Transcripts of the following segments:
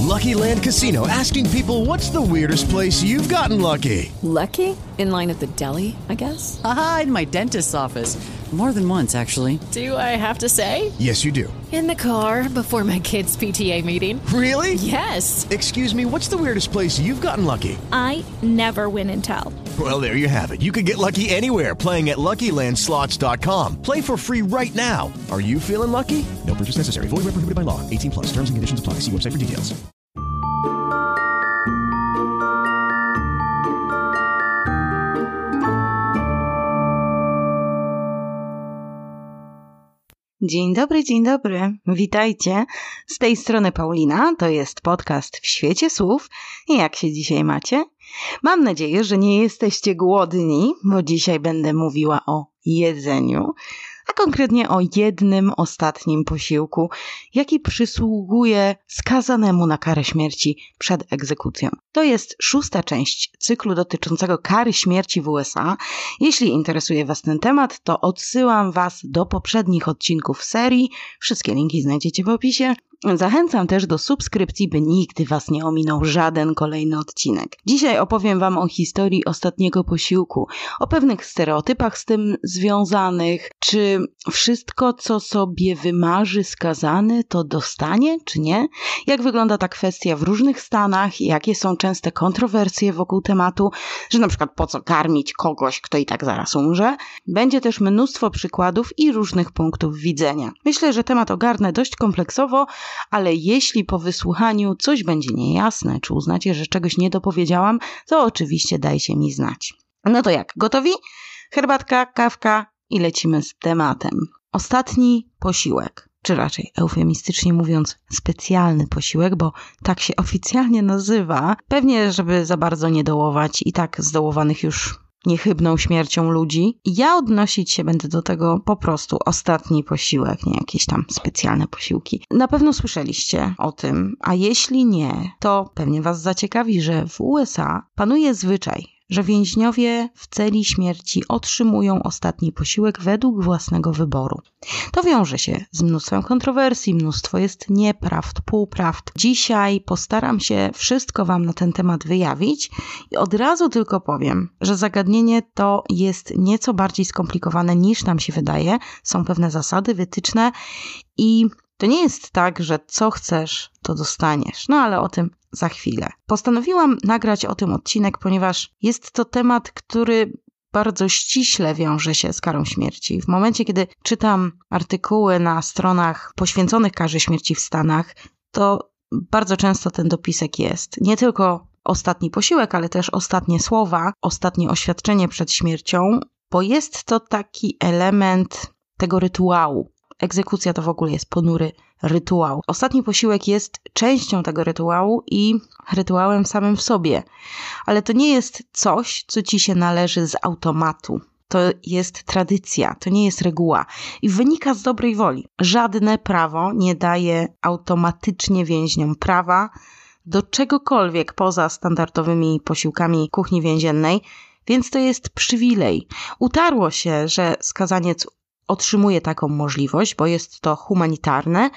Lucky Land Casino asking people what's the weirdest place you've gotten lucky? Lucky? In line at the deli, I guess? Aha, in my dentist's office. More than once, actually. Do I have to say? Yes, you do. In the car before my kids' PTA meeting. Really? Yes. Excuse me, what's the weirdest place you've gotten lucky? I never win and tell. Well, there you have it. You can get lucky anywhere playing at LuckyLandSlots.com. Play for free right now. Are you feeling lucky? No purchase necessary. Void where prohibited by law. 18 plus. Terms and conditions apply. See website for details. Dzień dobry, dzień dobry. Witajcie. Z tej strony Paulina. To jest podcast w świecie słów. Jak się dzisiaj macie? Mam nadzieję, że nie jesteście głodni, bo dzisiaj będę mówiła o jedzeniu, a konkretnie o jednym ostatnim posiłku, jaki przysługuje skazanemu na karę śmierci przed egzekucją. To jest szósta część cyklu dotyczącego kary śmierci w USA. Jeśli interesuje Was ten temat, to odsyłam Was do poprzednich odcinków serii. Wszystkie linki znajdziecie w opisie. Zachęcam też do subskrypcji, by nigdy Was nie ominął żaden kolejny odcinek. Dzisiaj opowiem Wam o historii ostatniego posiłku, o pewnych stereotypach z tym związanych, czy wszystko, co sobie wymarzy skazany, to dostanie, czy nie? Jak wygląda ta kwestia w różnych stanach, jakie są częste kontrowersje wokół tematu, że na przykład po co karmić kogoś, kto i tak zaraz umrze. Będzie też mnóstwo przykładów i różnych punktów widzenia. Myślę, że temat ogarnę dość kompleksowo, ale jeśli po wysłuchaniu coś będzie niejasne, czy uznacie, że czegoś nie dopowiedziałam, to oczywiście dajcie mi znać. No to jak, gotowi? Herbatka, kawka i lecimy z tematem. Ostatni posiłek, czy raczej eufemistycznie mówiąc specjalny posiłek, bo tak się oficjalnie nazywa, pewnie żeby za bardzo nie dołować i tak zdołowanych już niechybną śmiercią ludzi. Ja odnosić się będę do tego po prostu ostatni posiłek, nie jakieś tam specjalne posiłki. Na pewno słyszeliście o tym, a jeśli nie, to pewnie Was zaciekawi, że w USA panuje zwyczaj, że więźniowie w celi śmierci otrzymują ostatni posiłek według własnego wyboru. To wiąże się z mnóstwem kontrowersji, mnóstwo jest nieprawd, półprawd. Dzisiaj postaram się wszystko Wam na ten temat wyjawić i od razu tylko powiem, że zagadnienie to jest nieco bardziej skomplikowane niż nam się wydaje. Są pewne zasady, wytyczne i to nie jest tak, że co chcesz, to dostaniesz. No ale o tym za chwilę. Postanowiłam nagrać o tym odcinek, ponieważ jest to temat, który bardzo ściśle wiąże się z karą śmierci. W momencie, kiedy czytam artykuły na stronach poświęconych karze śmierci w Stanach, to bardzo często ten dopisek jest. Nie tylko ostatni posiłek, ale też ostatnie słowa, ostatnie oświadczenie przed śmiercią, bo jest to taki element tego rytuału. Egzekucja to w ogóle jest ponury rytuał. Ostatni posiłek jest częścią tego rytuału i rytuałem samym w sobie. Ale to nie jest coś, co ci się należy z automatu. To jest tradycja, to nie jest reguła i wynika z dobrej woli. Żadne prawo nie daje automatycznie więźniom prawa do czegokolwiek poza standardowymi posiłkami kuchni więziennej, więc to jest przywilej. Utarło się, że skazaniec otrzymuje taką możliwość, bo jest to humanitarne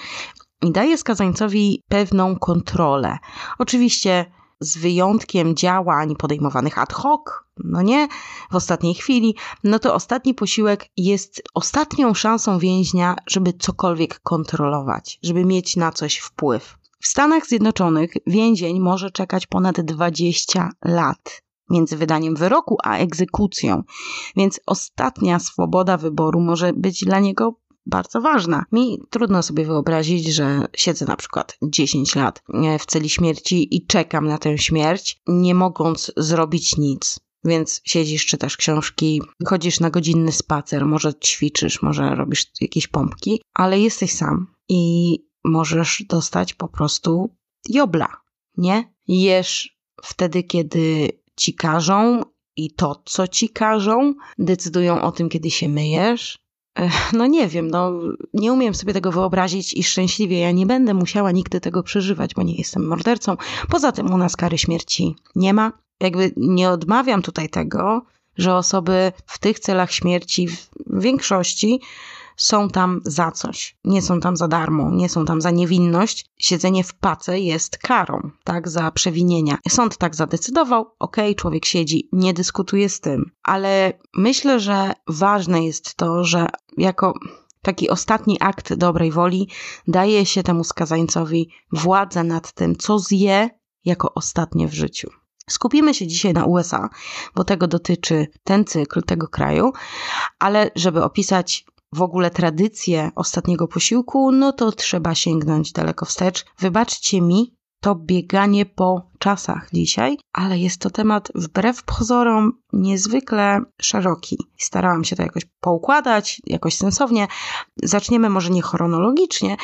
i daje skazańcowi pewną kontrolę. Oczywiście z wyjątkiem działań podejmowanych ad hoc, no nie, w ostatniej chwili, no to ostatni posiłek jest ostatnią szansą więźnia, żeby cokolwiek kontrolować, żeby mieć na coś wpływ. W Stanach Zjednoczonych więzień może czekać ponad 20 lat między wydaniem wyroku a egzekucją, więc ostatnia swoboda wyboru może być dla niego bardzo ważna. Mi trudno sobie wyobrazić, że siedzę na przykład 10 lat w celi śmierci i czekam na tę śmierć, nie mogąc zrobić nic. Więc siedzisz, czytasz książki, chodzisz na godzinny spacer, może ćwiczysz, może robisz jakieś pompki, ale jesteś sam i możesz dostać po prostu jobla, nie? Jesz wtedy, kiedy ci każą i to, co ci każą, decydują o tym, kiedy się myjesz. No nie wiem, no nie umiem sobie tego wyobrazić i szczęśliwie ja nie będę musiała nigdy tego przeżywać, bo nie jestem mordercą. Poza tym u nas kary śmierci nie ma. Jakby nie odmawiam tutaj tego, że osoby w tych celach śmierci w większości są tam za coś. Nie są tam za darmo, nie są tam za niewinność. Siedzenie w pace jest karą, tak, za przewinienia. Sąd tak zadecydował, okej, okay, człowiek siedzi, nie dyskutuje z tym. Ale myślę, że ważne jest to, że jako taki ostatni akt dobrej woli daje się temu skazańcowi władzę nad tym, co zje jako ostatnie w życiu. Skupimy się dzisiaj na USA, bo tego dotyczy ten cykl tego kraju, ale żeby opisać w ogóle tradycję ostatniego posiłku, no to trzeba sięgnąć daleko wstecz. Wybaczcie mi to bieganie po czasach dzisiaj, ale jest to temat wbrew pozorom niezwykle szeroki. Starałam się to jakoś poukładać, jakoś sensownie. Zaczniemy może nie chronologicznie,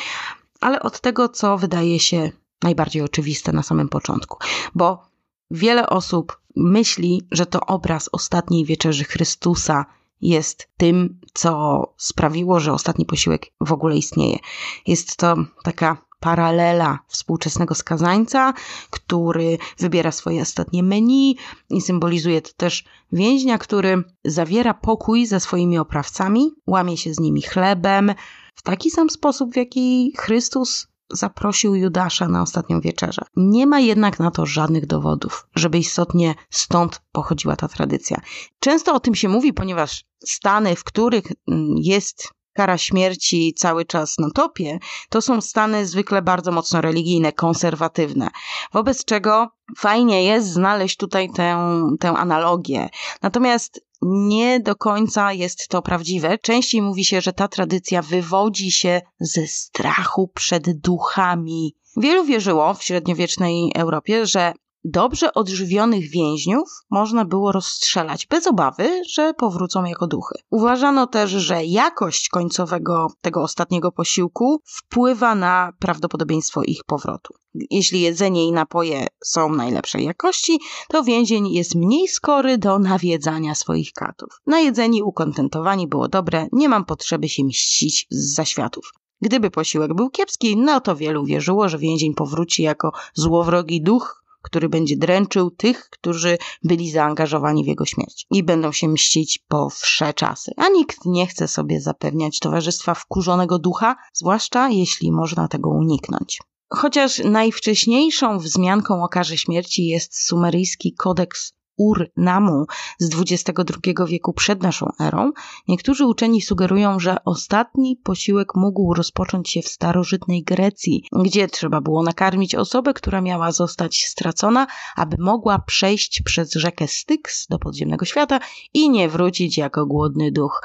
ale od tego, co wydaje się najbardziej oczywiste na samym początku, bo wiele osób myśli, że to obraz ostatniej wieczerzy Chrystusa jest tym, co sprawiło, że ostatni posiłek w ogóle istnieje. Jest to taka paralela współczesnego skazańca, który wybiera swoje ostatnie menu i symbolizuje to też więźnia, który zawiera pokój ze swoimi oprawcami, łamie się z nimi chlebem, w taki sam sposób, w jaki Chrystus zaprosił Judasza na ostatnią wieczerzę. Nie ma jednak na to żadnych dowodów, żeby istotnie stąd pochodziła ta tradycja. Często o tym się mówi, ponieważ stany, w których mm, jest kara śmierci cały czas na topie, to są stany zwykle bardzo mocno religijne, konserwatywne. Wobec czego fajnie jest znaleźć tutaj tę, tę analogię. Natomiast nie do końca jest to prawdziwe. Częściej mówi się, że ta tradycja wywodzi się ze strachu przed duchami. Wielu wierzyło w średniowiecznej Europie, że dobrze odżywionych więźniów można było rozstrzelać bez obawy, że powrócą jako duchy. Uważano też, że jakość końcowego tego ostatniego posiłku wpływa na prawdopodobieństwo ich powrotu. Jeśli jedzenie i napoje są najlepszej jakości, to więzień jest mniej skory do nawiedzania swoich katów. Najedzeni, ukontentowani było dobre, nie mam potrzeby się mścić z zaświatów. Gdyby posiłek był kiepski, no to wielu wierzyło, że więzień powróci jako złowrogi duch, który będzie dręczył tych, którzy byli zaangażowani w jego śmierć i będą się mścić po wsze czasy. A nikt nie chce sobie zapewniać towarzystwa wkurzonego ducha, zwłaszcza jeśli można tego uniknąć. Chociaż najwcześniejszą wzmianką o karze śmierci jest sumeryjski kodeks Ur-Namu z XXI wieku przed naszą erą, niektórzy uczeni sugerują, że ostatni posiłek mógł rozpocząć się w starożytnej Grecji, gdzie trzeba było nakarmić osobę, która miała zostać stracona, aby mogła przejść przez rzekę Styx do podziemnego świata i nie wrócić jako głodny duch.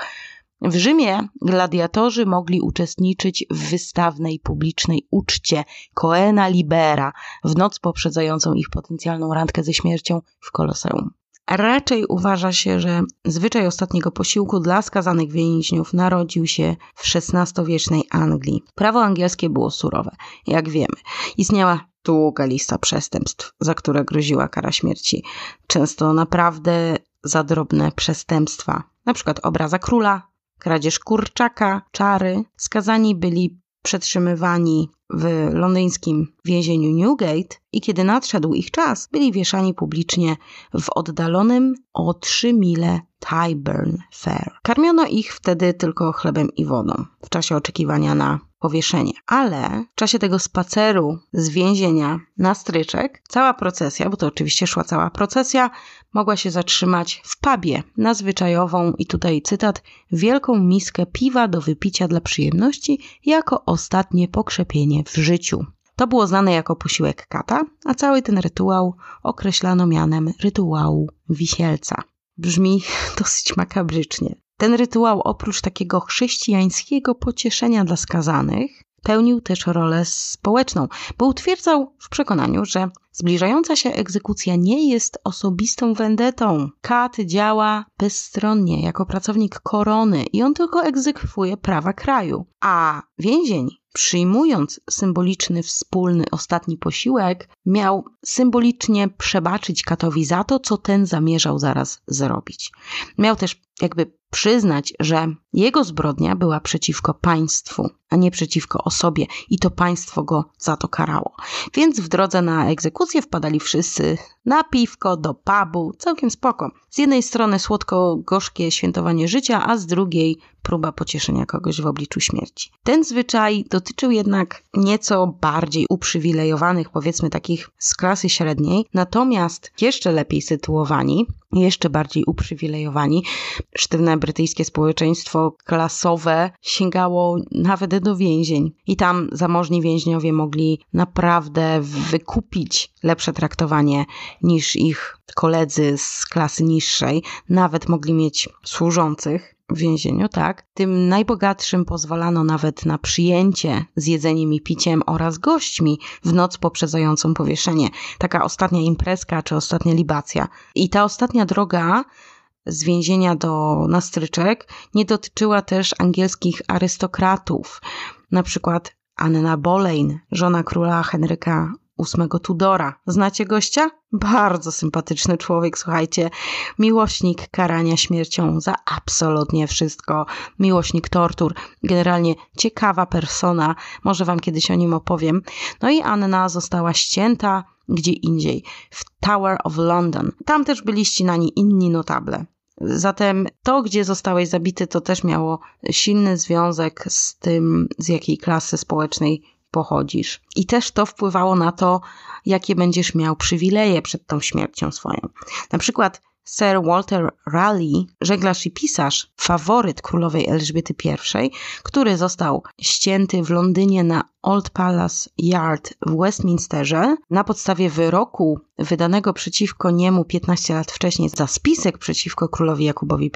W Rzymie gladiatorzy mogli uczestniczyć w wystawnej publicznej uczcie Coena Libera w noc poprzedzającą ich potencjalną randkę ze śmiercią w Koloseum. Raczej uważa się, że zwyczaj ostatniego posiłku dla skazanych więźniów narodził się w XVI-wiecznej Anglii. Prawo angielskie było surowe, jak wiemy. Istniała długa lista przestępstw, za które groziła kara śmierci. Często naprawdę za drobne przestępstwa, na przykład obraza króla, kradzież kurczaka, czary. Skazani byli przetrzymywani w londyńskim więzieniu Newgate i kiedy nadszedł ich czas, byli wieszani publicznie w oddalonym o 3 mile Tyburn Fair. Karmiono ich wtedy tylko chlebem i wodą w czasie oczekiwania na powieszenie. Ale w czasie tego spaceru z więzienia na stryczek, cała procesja, bo to oczywiście szła cała procesja, mogła się zatrzymać w pubie na zwyczajową, i tutaj cytat, wielką miskę piwa do wypicia dla przyjemności jako ostatnie pokrzepienie w życiu. To było znane jako posiłek kata, a cały ten rytuał określano mianem rytuału wisielca. Brzmi dosyć makabrycznie. Ten rytuał oprócz takiego chrześcijańskiego pocieszenia dla skazanych, pełnił też rolę społeczną, bo utwierdzał w przekonaniu, że zbliżająca się egzekucja nie jest osobistą wendetą. Kat działa bezstronnie jako pracownik korony i on tylko egzekwuje prawa kraju. A więzień przyjmując symboliczny wspólny ostatni posiłek, miał symbolicznie przebaczyć katowi za to, co ten zamierzał zaraz zrobić. Miał też jakby przyznać, że jego zbrodnia była przeciwko państwu, a nie przeciwko osobie, i to państwo go za to karało. Więc w drodze na egzekucję wpadali wszyscy na piwko, do pubu, całkiem spoko. Z jednej strony słodko-gorzkie świętowanie życia, a z drugiej próba pocieszenia kogoś w obliczu śmierci. Ten zwyczaj dotyczył jednak nieco bardziej uprzywilejowanych, powiedzmy takich z klasy średniej, natomiast jeszcze lepiej sytuowani, jeszcze bardziej uprzywilejowani, sztywne brytyjskie społeczeństwo klasowe sięgało nawet do więzień. I tam zamożni więźniowie mogli naprawdę wykupić lepsze traktowanie niż ich koledzy z klasy niższej. Nawet mogli mieć służących w więzieniu, tak. Tym najbogatszym pozwalano nawet na przyjęcie z jedzeniem i piciem oraz gośćmi w noc poprzedzającą powieszenie. Taka ostatnia imprezka czy ostatnia libacja. I ta ostatnia droga z więzienia do nastryczek nie dotyczyła też angielskich arystokratów, na przykład Anna Boleyn, żona króla Henryka VIII Tudora. Znacie gościa? Bardzo sympatyczny człowiek, słuchajcie. Miłośnik karania śmiercią za absolutnie wszystko. Miłośnik tortur. Generalnie ciekawa persona. Może wam kiedyś o nim opowiem. No i Anna została ścięta gdzie indziej, w Tower of London. Tam też byli ścinani inni notable. Zatem to, gdzie zostałeś zabity, to też miało silny związek z tym, z jakiej klasy społecznej pochodzisz. I też to wpływało na to, jakie będziesz miał przywileje przed tą śmiercią swoją. Na przykład Sir Walter Raleigh, żeglarz i pisarz, faworyt królowej Elżbiety I, który został ścięty w Londynie na Old Palace Yard w Westminsterze na podstawie wyroku wydanego przeciwko niemu 15 lat wcześniej za spisek przeciwko królowi Jakubowi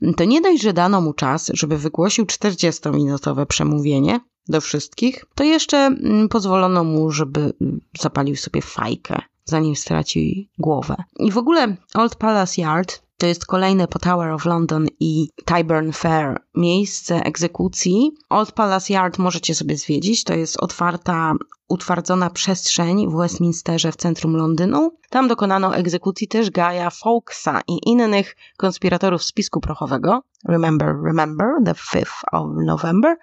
I, to nie dość, że dano mu czas, żeby wygłosił 40-minutowe przemówienie, do wszystkich, to jeszcze mm, pozwolono mu, żeby zapalił sobie fajkę zanim straci głowę. I w ogóle Old Palace Yard to jest kolejne po Tower of London i Tyburn Fair miejsce egzekucji. Old Palace Yard możecie sobie zwiedzić. To jest otwarta, utwardzona przestrzeń w Westminsterze w centrum Londynu. Tam dokonano egzekucji też Gaja Fawkesa i innych konspiratorów spisku prochowego. Remember, remember, the 5th of November.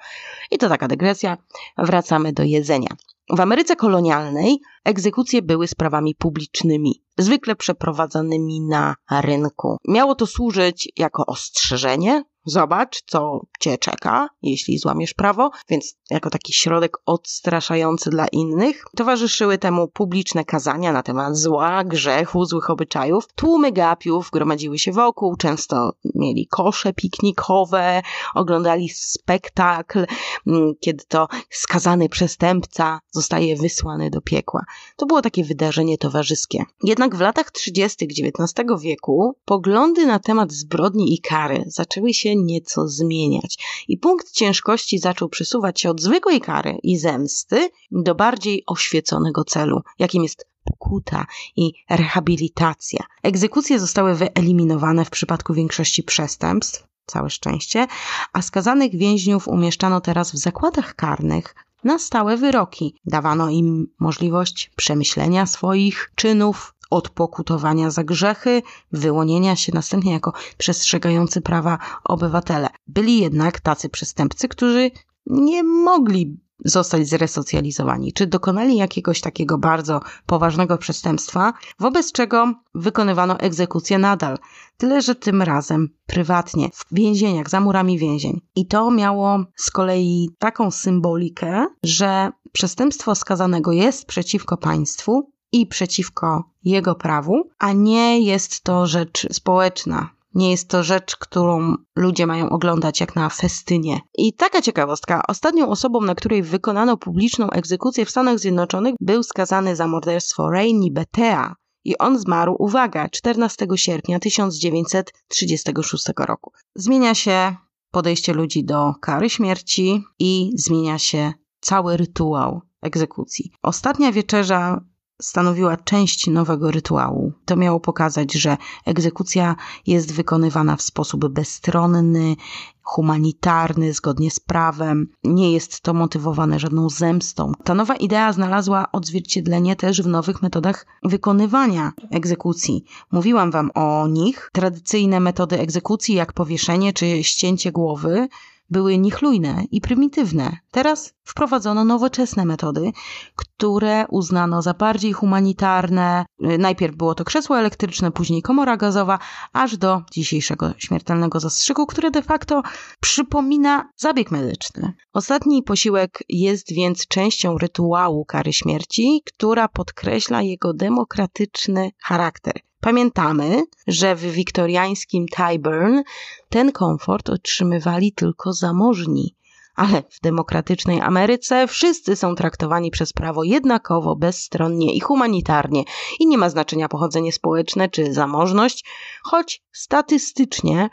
I to taka dygresja. Wracamy do jedzenia. W Ameryce kolonialnej egzekucje były sprawami publicznymi, zwykle przeprowadzanymi na rynku. Miało to służyć jako ostrzeżenie Zobacz, co cię czeka, jeśli złamiesz prawo, więc jako taki środek odstraszający dla innych. Towarzyszyły temu publiczne kazania na temat zła, grzechu, złych obyczajów. Tłumy gapiów gromadziły się wokół, często mieli kosze piknikowe, oglądali spektakl, mm, kiedy to skazany przestępca zostaje wysłany do piekła. To było takie wydarzenie towarzyskie. Jednak w latach 30. XIX wieku poglądy na temat zbrodni i kary zaczęły się nieco zmieniać. I punkt ciężkości zaczął przesuwać się od zwykłej kary i zemsty do bardziej oświeconego celu, jakim jest pokuta i rehabilitacja. Egzekucje zostały wyeliminowane w przypadku większości przestępstw, całe szczęście, a skazanych więźniów umieszczano teraz w zakładach karnych na stałe wyroki. Dawano im możliwość przemyślenia swoich czynów, odpokutowania za grzechy, wyłonienia się następnie jako przestrzegający prawa obywatele. Byli jednak tacy przestępcy, którzy nie mogli zostać zresocjalizowani, czy dokonali jakiegoś takiego bardzo poważnego przestępstwa, wobec czego wykonywano egzekucję nadal, tyle że tym razem prywatnie, w więzieniach, za murami więzień. I to miało z kolei taką symbolikę, że przestępstwo skazanego jest przeciwko państwu, i przeciwko jego prawu, a nie jest to rzecz społeczna. Nie jest to rzecz, którą ludzie mają oglądać jak na festynie. I taka ciekawostka. Ostatnią osobą, na której wykonano publiczną egzekucję w Stanach Zjednoczonych, był skazany za morderstwo Rainy Betea. I on zmarł, uwaga, 14 sierpnia 1936 roku. Zmienia się podejście ludzi do kary śmierci i zmienia się cały rytuał egzekucji. Ostatnia wieczerza stanowiła część nowego rytuału. To miało pokazać, że egzekucja jest wykonywana w sposób bezstronny, humanitarny, zgodnie z prawem. Nie jest to motywowane żadną zemstą. Ta nowa idea znalazła odzwierciedlenie też w nowych metodach wykonywania egzekucji. Mówiłam Wam o nich. Tradycyjne metody egzekucji, jak powieszenie czy ścięcie głowy, były niechlujne i prymitywne. Teraz wprowadzono nowoczesne metody, które uznano za bardziej humanitarne. Najpierw było to krzesło elektryczne, później komora gazowa, aż do dzisiejszego śmiertelnego zastrzyku, który de facto przypomina zabieg medyczny. Ostatni posiłek jest więc częścią rytuału kary śmierci, która podkreśla jego demokratyczny charakter. Pamiętamy, że w wiktoriańskim Tyburn ten komfort otrzymywali tylko zamożni, ale w demokratycznej Ameryce wszyscy są traktowani przez prawo jednakowo, bezstronnie i humanitarnie. I nie ma znaczenia pochodzenie społeczne czy zamożność, choć statystycznie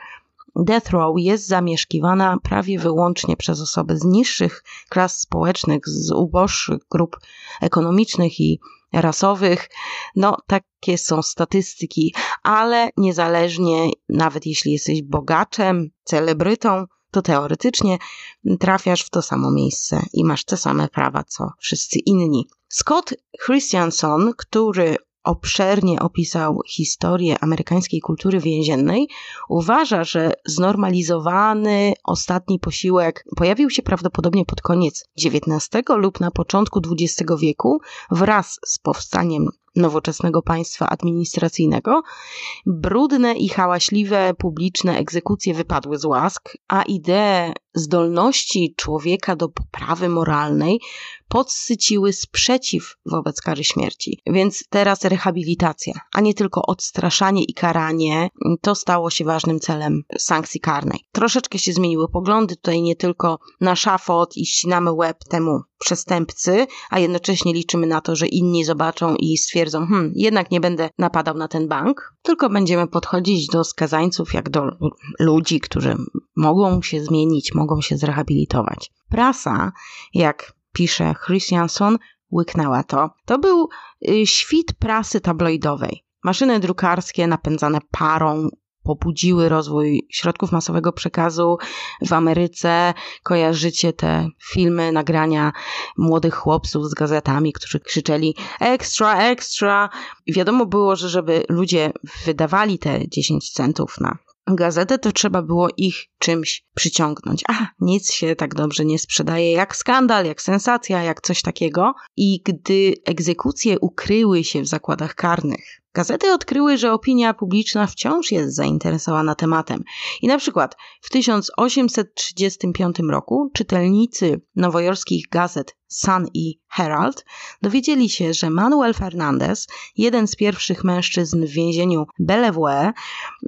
Death Row jest zamieszkiwana prawie wyłącznie przez osoby z niższych klas społecznych, z uboższych grup ekonomicznych i rasowych. No, takie są statystyki, ale niezależnie, nawet jeśli jesteś bogaczem, celebrytą, to teoretycznie trafiasz w to samo miejsce i masz te same prawa co wszyscy inni. Scott Christianson, który obszernie opisał historię amerykańskiej kultury więziennej, uważa, że znormalizowany ostatni posiłek pojawił się prawdopodobnie pod koniec XIX lub na początku XX wieku wraz z powstaniem nowoczesnego państwa administracyjnego, brudne i hałaśliwe publiczne egzekucje wypadły z łask, a idee zdolności człowieka do poprawy moralnej podsyciły sprzeciw wobec kary śmierci. Więc teraz rehabilitacja, a nie tylko odstraszanie i karanie, to stało się ważnym celem sankcji karnej. Troszeczkę się zmieniły poglądy, tutaj nie tylko na szafot i ścinamy łeb temu przestępcy, a jednocześnie liczymy na to, że inni zobaczą i stwierdzą, hmm, jednak nie będę napadał na ten bank, tylko będziemy podchodzić do skazańców jak do ludzi, którzy mogą się zmienić, mogą się zrehabilitować. Prasa, jak pisze Christianson, łyknęła to. To był y, świt prasy tabloidowej. Maszyny drukarskie napędzane parą pobudziły rozwój środków masowego przekazu w Ameryce. Kojarzycie te filmy, nagrania młodych chłopców z gazetami, którzy krzyczeli ekstra, ekstra. Wiadomo było, że żeby ludzie wydawali te 10 centów na gazetę, to trzeba było ich czymś przyciągnąć. A, nic się tak dobrze nie sprzedaje jak skandal, jak sensacja, jak coś takiego. I gdy egzekucje ukryły się w zakładach karnych, Gazety odkryły, że opinia publiczna wciąż jest zainteresowana tematem. I na przykład w 1835 roku czytelnicy nowojorskich gazet Sun i Herald dowiedzieli się, że Manuel Fernandez, jeden z pierwszych mężczyzn w więzieniu Bellevue,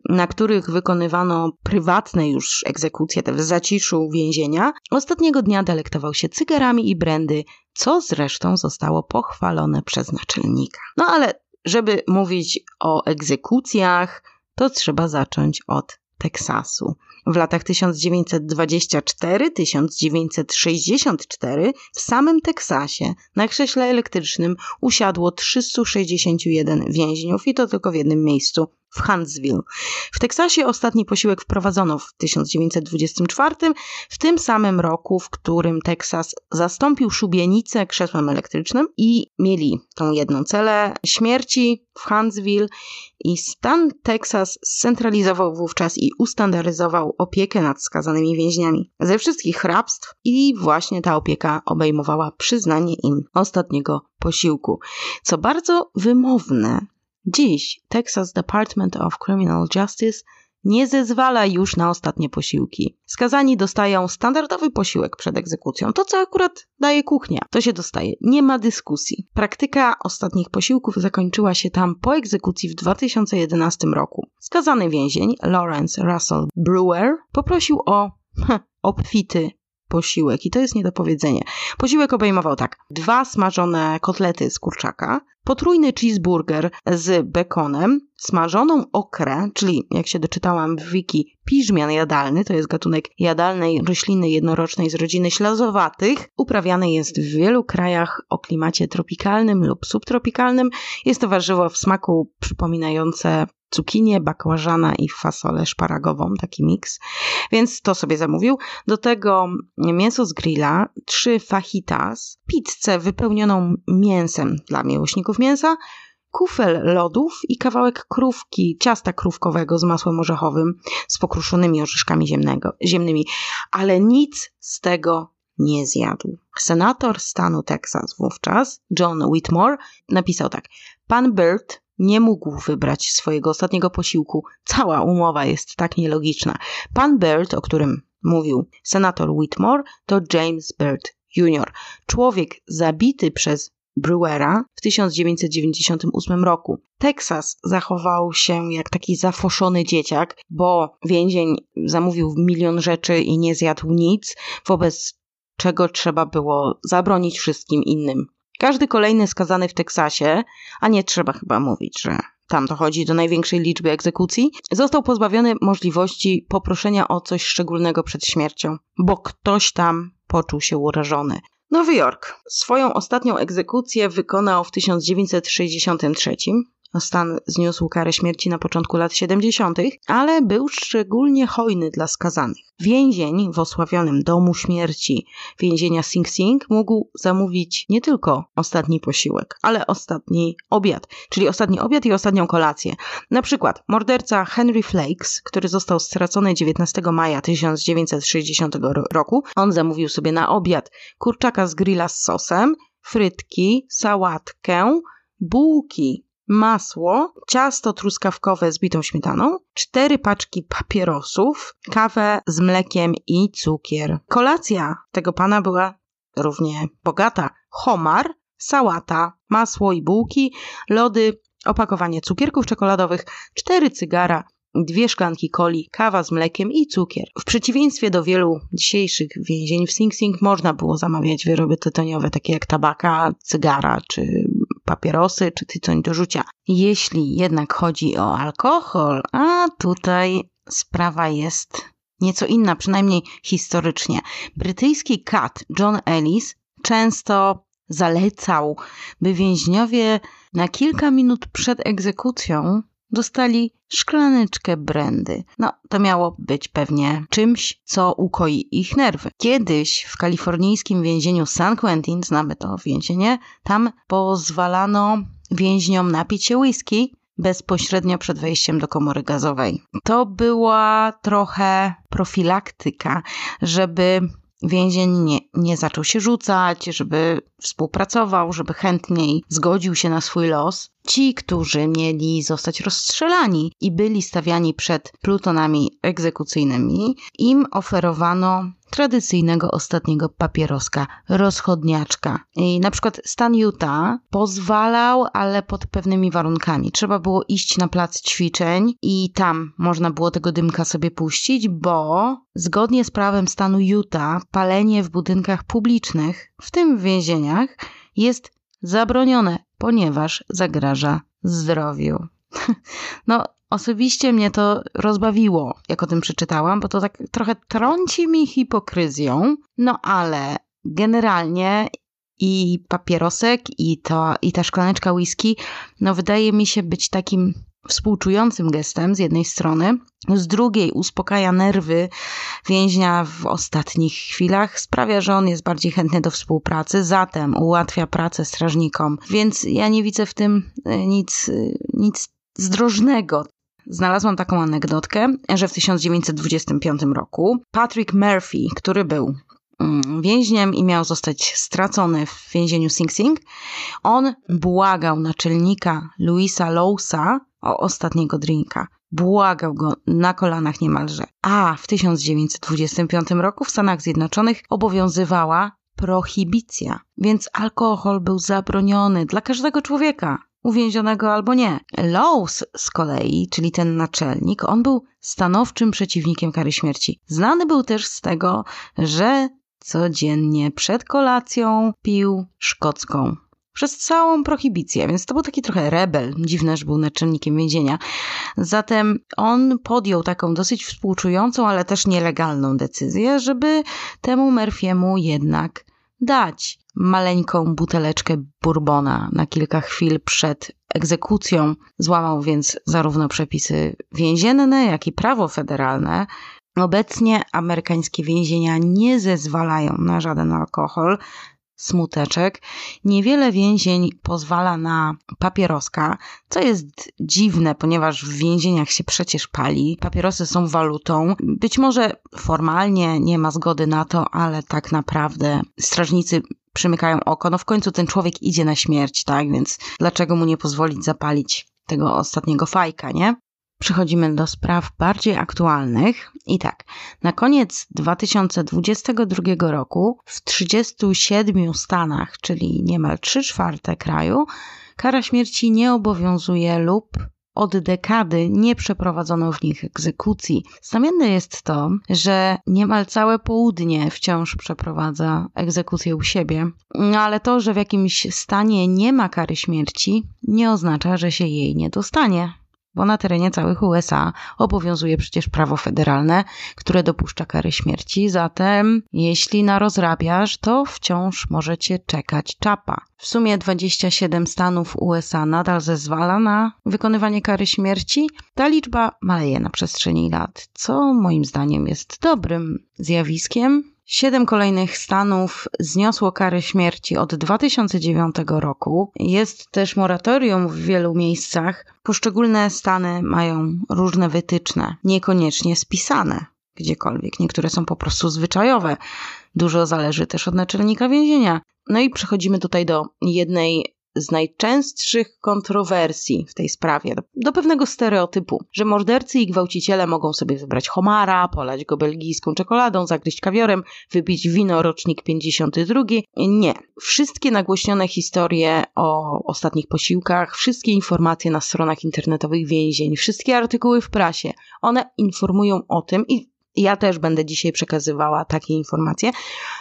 na których wykonywano prywatne już egzekucje, w zaciszu więzienia, ostatniego dnia delektował się cygarami i brandy, co zresztą zostało pochwalone przez naczelnika. No ale żeby mówić o egzekucjach, to trzeba zacząć od Teksasu. W latach 1924-1964 w samym Teksasie na krześle elektrycznym usiadło 361 więźniów i to tylko w jednym miejscu w Huntsville. W Teksasie ostatni posiłek wprowadzono w 1924, w tym samym roku, w którym Teksas zastąpił szubienicę krzesłem elektrycznym i mieli tą jedną celę śmierci w Huntsville i stan Teksas scentralizował wówczas i ustandaryzował opiekę nad skazanymi więźniami ze wszystkich hrabstw i właśnie ta opieka obejmowała przyznanie im ostatniego posiłku. Co bardzo wymowne, Dziś Texas Department of Criminal Justice nie zezwala już na ostatnie posiłki. Skazani dostają standardowy posiłek przed egzekucją. To, co akurat daje kuchnia, to się dostaje. Nie ma dyskusji. Praktyka ostatnich posiłków zakończyła się tam po egzekucji w 2011 roku. Skazany więzień, Lawrence Russell Brewer, poprosił o obfity posiłek i to jest niedopowiedzenie. Posiłek obejmował tak, dwa smażone kotlety z kurczaka, potrójny cheeseburger z bekonem, smażoną okrę, czyli jak się doczytałam w wiki, piżmian jadalny, to jest gatunek jadalnej rośliny jednorocznej z rodziny ślazowatych. Uprawiany jest w wielu krajach o klimacie tropikalnym lub subtropikalnym. Jest to warzywo w smaku przypominające cukinię, bakłażana i fasolę szparagową, taki miks. Więc to sobie zamówił. Do tego mięso z grilla, trzy fajitas, pizzę wypełnioną mięsem dla miłośników mięsa, kufel lodów i kawałek krówki, ciasta krówkowego z masłem orzechowym z pokruszonymi orzeszkami ziemnego, ziemnymi, ale nic z tego nie zjadł. Senator stanu Teksas wówczas, John Whitmore, napisał tak: Pan Byrd nie mógł wybrać swojego ostatniego posiłku. Cała umowa jest tak nielogiczna. Pan Byrd, o którym mówił senator Whitmore, to James Byrd Jr., człowiek zabity przez Brewera w 1998 roku. Teksas zachował się jak taki zafoszony dzieciak, bo więzień zamówił milion rzeczy i nie zjadł nic, wobec czego trzeba było zabronić wszystkim innym. Każdy kolejny skazany w Teksasie, a nie trzeba chyba mówić, że tam dochodzi do największej liczby egzekucji, został pozbawiony możliwości poproszenia o coś szczególnego przed śmiercią, bo ktoś tam poczuł się urażony. Nowy Jork swoją ostatnią egzekucję wykonał w 1963. Stan zniósł karę śmierci na początku lat 70., ale był szczególnie hojny dla skazanych. Więzień w osławionym domu śmierci więzienia Sing Sing mógł zamówić nie tylko ostatni posiłek, ale ostatni obiad, czyli ostatni obiad i ostatnią kolację. Na przykład morderca Henry Flakes, który został stracony 19 maja 1960 roku, on zamówił sobie na obiad kurczaka z grilla z sosem, frytki, sałatkę, bułki masło, ciasto truskawkowe z bitą śmietaną, cztery paczki papierosów, kawę z mlekiem i cukier. Kolacja tego pana była równie bogata. Homar, sałata, masło i bułki, lody, opakowanie cukierków czekoladowych, cztery cygara, dwie szklanki coli, kawa z mlekiem i cukier. W przeciwieństwie do wielu dzisiejszych więzień w Sing Sing można było zamawiać wyroby tytoniowe, takie jak tabaka, cygara czy papierosy czy tytoń do rzucia. Jeśli jednak chodzi o alkohol, a tutaj sprawa jest nieco inna, przynajmniej historycznie. Brytyjski kat John Ellis często zalecał, by więźniowie na kilka minut przed egzekucją dostali szklaneczkę brandy. No, to miało być pewnie czymś, co ukoi ich nerwy. Kiedyś w kalifornijskim więzieniu San Quentin, znamy to więzienie, tam pozwalano więźniom napić się whisky bezpośrednio przed wejściem do komory gazowej. To była trochę profilaktyka, żeby więzień nie, nie zaczął się rzucać, żeby współpracował, żeby chętniej zgodził się na swój los. Ci, którzy mieli zostać rozstrzelani i byli stawiani przed plutonami egzekucyjnymi, im oferowano tradycyjnego ostatniego papieroska, rozchodniaczka. I na przykład stan Utah pozwalał, ale pod pewnymi warunkami. Trzeba było iść na plac ćwiczeń i tam można było tego dymka sobie puścić, bo zgodnie z prawem stanu Utah palenie w budynkach publicznych, w tym w więzieniach, jest zabronione, ponieważ zagraża zdrowiu. No, Osobiście mnie to rozbawiło, jak o tym przeczytałam, bo to tak trochę trąci mi hipokryzją, no ale generalnie i papierosek, i, to, i ta szklaneczka whisky, no wydaje mi się być takim współczującym gestem z jednej strony, z drugiej uspokaja nerwy więźnia w ostatnich chwilach, sprawia, że on jest bardziej chętny do współpracy, zatem ułatwia pracę strażnikom. Więc ja nie widzę w tym e, nic, e, nic zdrożnego. Znalazłam taką anegdotkę, że w 1925 roku Patrick Murphy, który był mm, więźniem i miał zostać stracony w więzieniu Sing Sing, on błagał naczelnika Louisa Lowsa o ostatniego drinka. Błagał go na kolanach niemalże. A w 1925 roku w Stanach Zjednoczonych obowiązywała prohibicja, więc alkohol był zabroniony dla każdego człowieka uwięzionego albo nie. Lowe's z kolei, czyli ten naczelnik, on był stanowczym przeciwnikiem kary śmierci. Znany był też z tego, że codziennie przed kolacją pił szkocką. Przez całą prohibicję, więc to był taki trochę rebel. Dziwne, że był naczelnikiem więzienia. Zatem on podjął taką dosyć współczującą, ale też nielegalną decyzję, żeby temu Murphy'emu jednak dać maleńką buteleczkę bourbona na kilka chwil przed egzekucją. Złamał więc zarówno przepisy więzienne, jak i prawo federalne. Obecnie amerykańskie więzienia nie zezwalają na żaden alkohol, smuteczek. Niewiele więzień pozwala na papieroska, co jest dziwne, ponieważ w więzieniach się przecież pali. Papierosy są walutą. Być może formalnie nie ma zgody na to, ale tak naprawdę strażnicy przymykają oko. No w końcu ten człowiek idzie na śmierć, tak? Więc dlaczego mu nie pozwolić zapalić tego ostatniego fajka, nie? Przechodzimy do spraw bardziej aktualnych. I tak, na koniec 2022 roku w 37 stanach, czyli niemal 3 czwarte kraju, kara śmierci nie obowiązuje lub od dekady nie przeprowadzono w nich egzekucji. Znamienne jest to, że niemal całe południe wciąż przeprowadza egzekucję u siebie, ale to, że w jakimś stanie nie ma kary śmierci, nie oznacza, że się jej nie dostanie bo na terenie całych USA obowiązuje przecież prawo federalne, które dopuszcza kary śmierci, zatem jeśli narozrabiasz, to wciąż możecie czekać czapa. W sumie 27 stanów USA nadal zezwala na wykonywanie kary śmierci. Ta liczba maleje na przestrzeni lat, co moim zdaniem jest dobrym zjawiskiem, Siedem kolejnych stanów zniosło karę śmierci od 2009 roku. Jest też moratorium w wielu miejscach. Poszczególne stany mają różne wytyczne, niekoniecznie spisane gdziekolwiek. Niektóre są po prostu zwyczajowe. Dużo zależy też od naczelnika więzienia. No i przechodzimy tutaj do jednej z najczęstszych kontrowersji w tej sprawie, do pewnego stereotypu, że mordercy i gwałciciele mogą sobie wybrać homara, polać go belgijską czekoladą, zagryźć kawiorem, wypić wino rocznik 52. Nie. Wszystkie nagłośnione historie o ostatnich posiłkach, wszystkie informacje na stronach internetowych więzień, wszystkie artykuły w prasie, one informują o tym i ja też będę dzisiaj przekazywała takie informacje.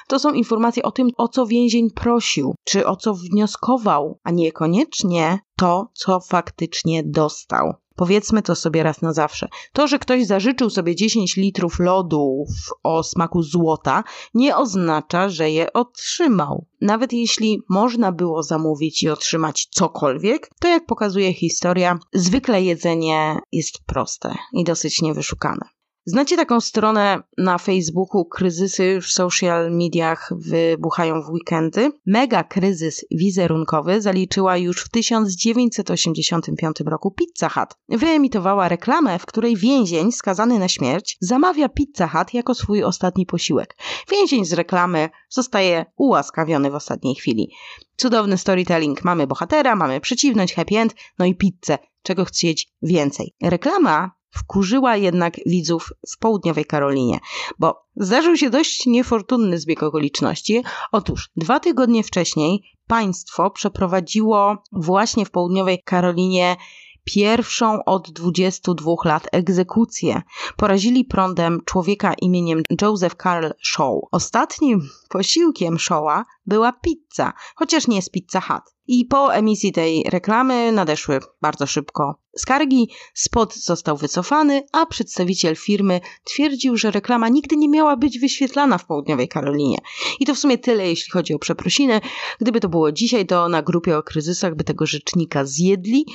To są informacje o tym, o co więzień prosił, czy o co wnioskował, a niekoniecznie to, co faktycznie dostał. Powiedzmy to sobie raz na zawsze. To, że ktoś zażyczył sobie 10 litrów lodów o smaku złota, nie oznacza, że je otrzymał. Nawet jeśli można było zamówić i otrzymać cokolwiek, to jak pokazuje historia, zwykle jedzenie jest proste i dosyć niewyszukane. Znacie taką stronę na Facebooku, kryzysy w social mediach wybuchają w weekendy? Mega kryzys wizerunkowy zaliczyła już w 1985 roku Pizza Hut. Wyemitowała reklamę, w której więzień skazany na śmierć zamawia Pizza Hut jako swój ostatni posiłek. Więzień z reklamy zostaje ułaskawiony w ostatniej chwili. Cudowny storytelling. Mamy bohatera, mamy przeciwność, happy end, no i pizzę. Czego chcieć więcej? Reklama wkurzyła jednak widzów w południowej Karolinie, bo zdarzył się dość niefortunny zbieg okoliczności. Otóż dwa tygodnie wcześniej państwo przeprowadziło właśnie w południowej Karolinie pierwszą od 22 lat egzekucję. Porazili prądem człowieka imieniem Joseph Carl Shaw. Ostatnim posiłkiem Shawa była pizza, chociaż nie z Pizza Hut. I po emisji tej reklamy nadeszły bardzo szybko skargi, spot został wycofany, a przedstawiciel firmy twierdził, że reklama nigdy nie miała być wyświetlana w południowej Karolinie. I to w sumie tyle, jeśli chodzi o przeprosiny. Gdyby to było dzisiaj, to na grupie o kryzysach by tego rzecznika zjedli.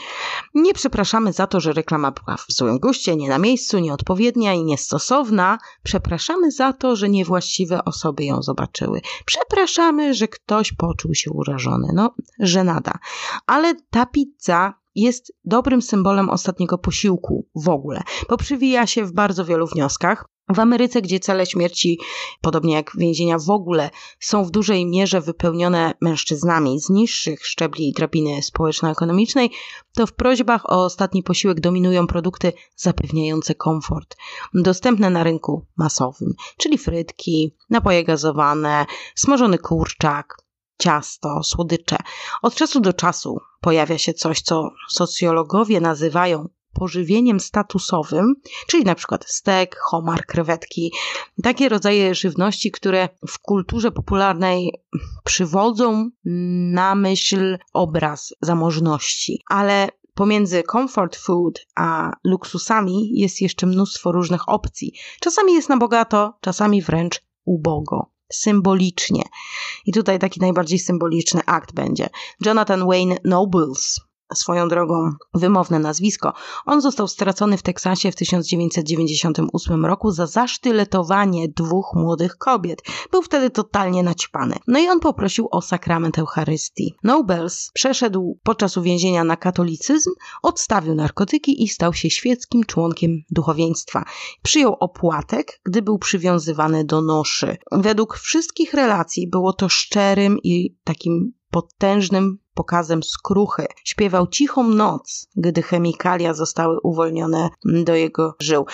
Nie przepraszamy za to, że reklama była w złym guście, nie na miejscu, nieodpowiednia i niestosowna. Przepraszamy za to, że niewłaściwe osoby ją zobaczyły. Przepraszamy, że ktoś poczuł się urażony. No, żenada. Ale ta pizza jest dobrym symbolem ostatniego posiłku w ogóle, bo przywija się w bardzo wielu wnioskach. W Ameryce, gdzie cele śmierci, podobnie jak więzienia w ogóle, są w dużej mierze wypełnione mężczyznami z niższych szczebli drabiny społeczno-ekonomicznej, to w prośbach o ostatni posiłek dominują produkty zapewniające komfort, dostępne na rynku masowym, czyli frytki, napoje gazowane, smażony kurczak, ciasto, słodycze. Od czasu do czasu pojawia się coś, co socjologowie nazywają pożywieniem statusowym, czyli na przykład stek, homar, krewetki, takie rodzaje żywności, które w kulturze popularnej przywodzą na myśl obraz zamożności. Ale Pomiędzy comfort food a luksusami jest jeszcze mnóstwo różnych opcji. Czasami jest na bogato, czasami wręcz ubogo symbolicznie. I tutaj taki najbardziej symboliczny akt będzie. Jonathan Wayne Nobles, swoją drogą wymowne nazwisko. On został stracony w Teksasie w 1998 roku za zasztyletowanie dwóch młodych kobiet. Był wtedy totalnie naćpany. No i on poprosił o sakrament Eucharystii. Nobles przeszedł podczas uwięzienia na katolicyzm, odstawił narkotyki i stał się świeckim członkiem duchowieństwa. Przyjął opłatek, gdy był przywiązywany do noszy. Według wszystkich relacji było to szczerym i takim potężnym pokazem skruchy. Śpiewał cichą noc, gdy chemikalia zostały uwolnione do jego żył.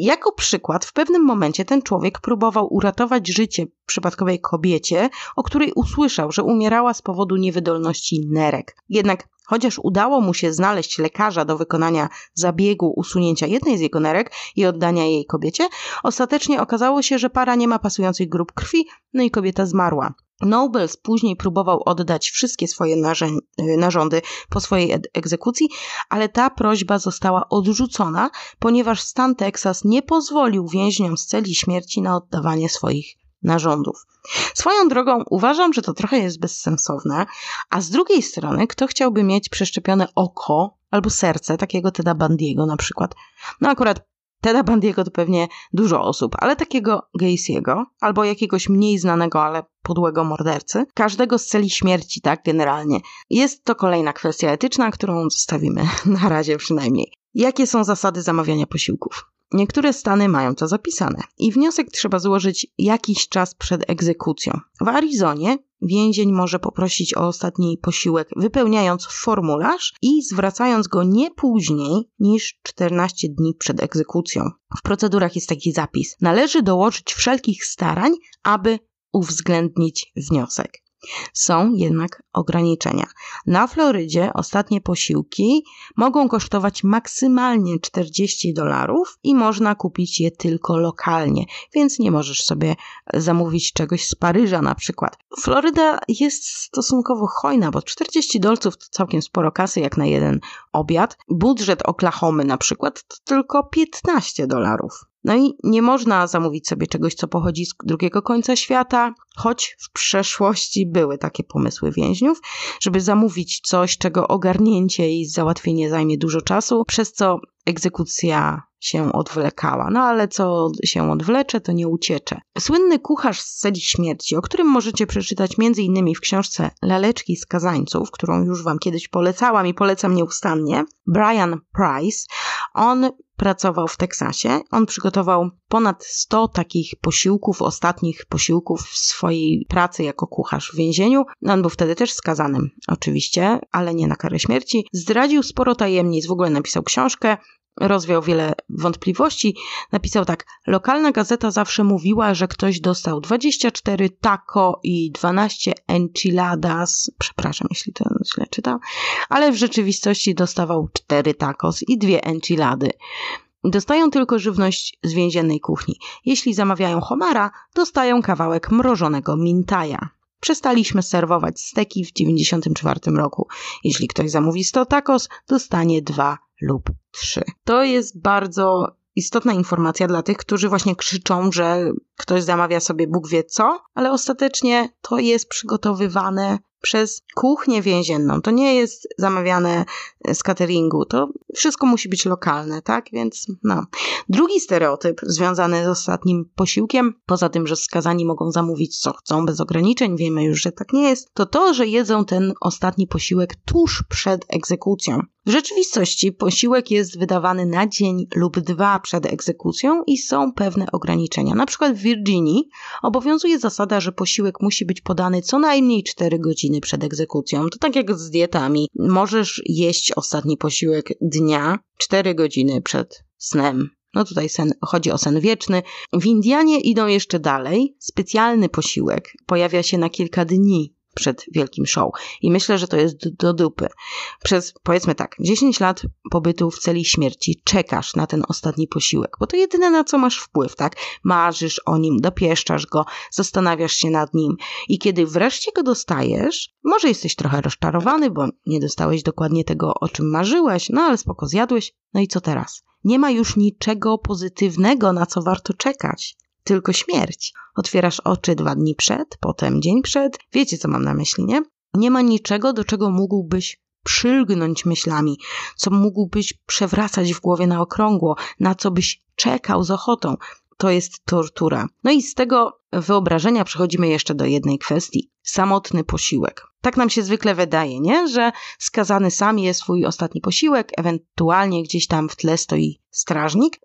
Jako przykład, w pewnym momencie ten człowiek próbował uratować życie przypadkowej kobiecie, o której usłyszał, że umierała z powodu niewydolności nerek. Jednak Chociaż udało mu się znaleźć lekarza do wykonania zabiegu usunięcia jednej z jego nerek i oddania jej kobiecie, ostatecznie okazało się, że para nie ma pasujących grup krwi, no i kobieta zmarła. Nobles później próbował oddać wszystkie swoje y, narządy po swojej egzekucji, ale ta prośba została odrzucona, ponieważ stan Teksas nie pozwolił więźniom z celi śmierci na oddawanie swoich narządów. Swoją drogą uważam, że to trochę jest bezsensowne, a z drugiej strony, kto chciałby mieć przeszczepione oko albo serce, takiego Teda Bandiego na przykład? No akurat Teda Bandiego to pewnie dużo osób, ale takiego Gacy'ego, albo jakiegoś mniej znanego, ale podłego mordercy, każdego z celi śmierci, tak generalnie. Jest to kolejna kwestia etyczna, którą zostawimy na razie przynajmniej. Jakie są zasady zamawiania posiłków? Niektóre stany mają to zapisane i wniosek trzeba złożyć jakiś czas przed egzekucją. W Arizonie więzień może poprosić o ostatni posiłek, wypełniając formularz i zwracając go nie później niż 14 dni przed egzekucją. W procedurach jest taki zapis. Należy dołożyć wszelkich starań, aby uwzględnić wniosek. Są jednak ograniczenia. Na Florydzie ostatnie posiłki mogą kosztować maksymalnie 40 dolarów i można kupić je tylko lokalnie, więc nie możesz sobie zamówić czegoś z Paryża na przykład. Floryda jest stosunkowo hojna, bo 40 dolców to całkiem sporo kasy jak na jeden obiad. Budżet Oklahomy na przykład to tylko 15 dolarów. No i nie można zamówić sobie czegoś, co pochodzi z drugiego końca świata, choć w przeszłości były takie pomysły więźniów, żeby zamówić coś, czego ogarnięcie i załatwienie zajmie dużo czasu, przez co egzekucja się odwlekała. No ale co się odwlecze, to nie uciecze. Słynny kucharz z celi śmierci, o którym możecie przeczytać m.in. w książce Laleczki skazańców, którą już wam kiedyś polecałam i polecam nieustannie, Brian Price, on pracował w Teksasie. On przygotował ponad 100 takich posiłków, ostatnich posiłków w swojej pracy jako kucharz w więzieniu. On był wtedy też skazanym, oczywiście, ale nie na karę śmierci. Zdradził sporo tajemnic, w ogóle napisał książkę rozwiał wiele wątpliwości. Napisał tak: Lokalna gazeta zawsze mówiła, że ktoś dostał 24 taco i 12 enchiladas. Przepraszam, jeśli to źle czytam, ale w rzeczywistości dostawał 4 tacos i 2 enchilady. Dostają tylko żywność z więziennej kuchni. Jeśli zamawiają homara, dostają kawałek mrożonego mintaja. Przestaliśmy serwować steki w 1994 roku. Jeśli ktoś zamówi 100 tacos, dostanie 2 lub 3. To jest bardzo istotna informacja dla tych, którzy właśnie krzyczą, że ktoś zamawia sobie Bóg wie co, ale ostatecznie to jest przygotowywane przez kuchnię więzienną. To nie jest zamawiane z cateringu, to wszystko musi być lokalne, tak? Więc no. Drugi stereotyp związany z ostatnim posiłkiem, poza tym, że skazani mogą zamówić co chcą bez ograniczeń, wiemy już, że tak nie jest, to to, że jedzą ten ostatni posiłek tuż przed egzekucją. W rzeczywistości posiłek jest wydawany na dzień lub dwa przed egzekucją i są pewne ograniczenia. Na przykład w Virginii obowiązuje zasada, że posiłek musi być podany co najmniej 4 godziny przed egzekucją. To tak jak z dietami. Możesz jeść ostatni posiłek dnia 4 godziny przed snem. No tutaj sen, chodzi o sen wieczny. W Indianie idą jeszcze dalej. Specjalny posiłek pojawia się na kilka dni przed wielkim show. I myślę, że to jest do dupy. Przez, powiedzmy tak, 10 lat pobytu w celi śmierci czekasz na ten ostatni posiłek, bo to jedyne na co masz wpływ, tak? Marzysz o nim, dopieszczasz go, zastanawiasz się nad nim i kiedy wreszcie go dostajesz, może jesteś trochę rozczarowany, bo nie dostałeś dokładnie tego, o czym marzyłeś, no ale spoko, zjadłeś, no i co teraz? Nie ma już niczego pozytywnego, na co warto czekać tylko śmierć. Otwierasz oczy dwa dni przed, potem dzień przed. Wiecie, co mam na myśli, nie? Nie ma niczego, do czego mógłbyś przylgnąć myślami, co mógłbyś przewracać w głowie na okrągło, na co byś czekał z ochotą. To jest tortura. No i z tego wyobrażenia przechodzimy jeszcze do jednej kwestii. Samotny posiłek. Tak nam się zwykle wydaje, nie? Że skazany sam je swój ostatni posiłek, ewentualnie gdzieś tam w tle stoi strażnik.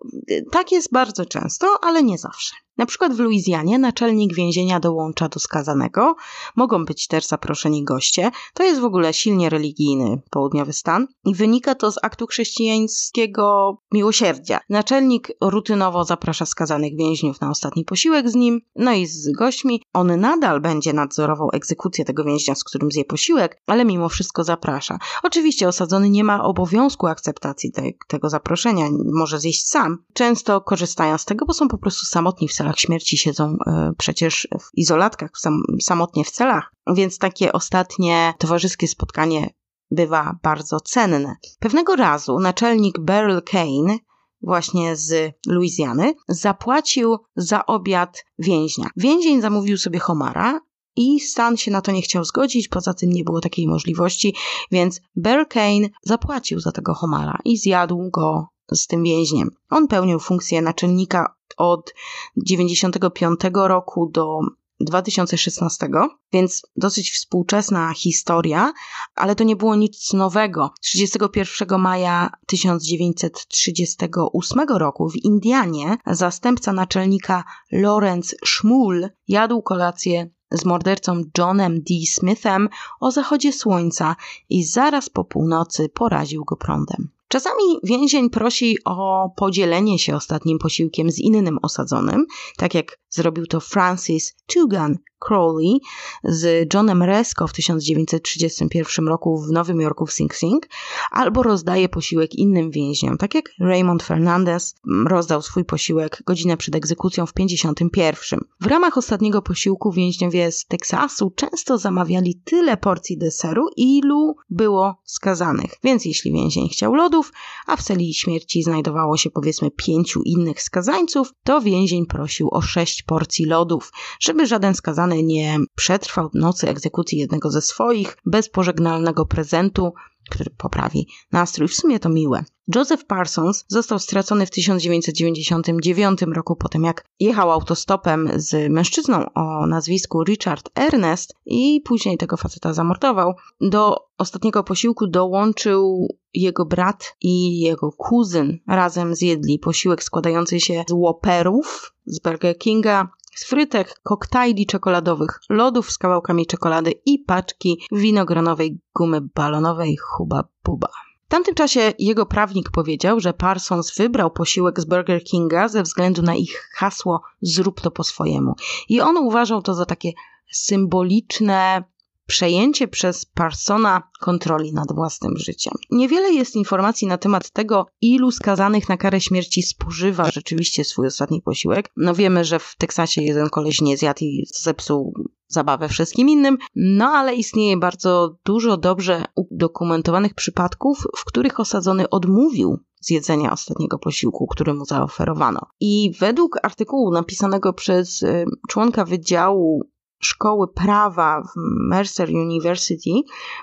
Tak jest bardzo często, ale nie zawsze. Na przykład w Luizjanie naczelnik więzienia dołącza do skazanego. Mogą być też zaproszeni goście. To jest w ogóle silnie religijny południowy stan i wynika to z aktu chrześcijańskiego miłosierdzia. Naczelnik rutynowo zaprasza skazanych więźniów na ostatni posiłek z nim, no i z gośćmi. On nadal będzie nadzorował egzekucję tego więźnia, z którym zje posiłek, ale mimo wszystko zaprasza. Oczywiście osadzony nie ma obowiązku akceptacji te, tego zaproszenia, może zjeść sam. Często korzystają z tego, bo są po prostu samotni w celach śmierci, siedzą y, przecież w izolatkach, sam, samotnie w celach, więc takie ostatnie towarzyskie spotkanie bywa bardzo cenne. Pewnego razu naczelnik Beryl Kane właśnie z Luizjany, zapłacił za obiad więźnia. Więzień zamówił sobie homara i Stan się na to nie chciał zgodzić, poza tym nie było takiej możliwości, więc Beryl Kane zapłacił za tego homara i zjadł go z tym więźniem. On pełnił funkcję naczelnika od 95 roku do 2016, więc dosyć współczesna historia, ale to nie było nic nowego. 31 maja 1938 roku w Indianie zastępca naczelnika Lawrence Schmull jadł kolację z mordercą Johnem D. Smithem o zachodzie słońca i zaraz po północy poraził go prądem. Czasami więzień prosi o podzielenie się ostatnim posiłkiem z innym osadzonym, tak jak zrobił to Francis Tugan Crowley z Johnem Resko w 1931 roku w Nowym Jorku w Sing Sing, albo rozdaje posiłek innym więźniom, tak jak Raymond Fernandez rozdał swój posiłek godzinę przed egzekucją w 1951. W ramach ostatniego posiłku więźniowie z Teksasu często zamawiali tyle porcji deseru, ilu było skazanych. Więc jeśli więzień chciał lodów, a w celi śmierci znajdowało się powiedzmy pięciu innych skazańców, to więzień prosił o sześć porcji lodów, żeby żaden skazany nie przetrwał nocy egzekucji jednego ze swoich bez pożegnalnego prezentu, który poprawi nastrój. W sumie to miłe. Joseph Parsons został stracony w 1999 roku po tym, jak jechał autostopem z mężczyzną o nazwisku Richard Ernest i później tego faceta zamordował. Do ostatniego posiłku dołączył jego brat i jego kuzyn. Razem zjedli posiłek składający się z łoperów z Burger Kinga, z frytek, koktajli czekoladowych, lodów z kawałkami czekolady i paczki winogronowej gumy balonowej Huba Buba. W tamtym czasie jego prawnik powiedział, że Parsons wybrał posiłek z Burger Kinga ze względu na ich hasło zrób to po swojemu. I on uważał to za takie symboliczne przejęcie przez Parsona kontroli nad własnym życiem. Niewiele jest informacji na temat tego, ilu skazanych na karę śmierci spożywa rzeczywiście swój ostatni posiłek. No wiemy, że w Teksasie jeden koleś nie zjadł i zepsuł zabawę wszystkim innym, no ale istnieje bardzo dużo dobrze udokumentowanych przypadków, w których osadzony odmówił zjedzenia ostatniego posiłku, który mu zaoferowano. I według artykułu napisanego przez członka Wydziału szkoły prawa w Mercer University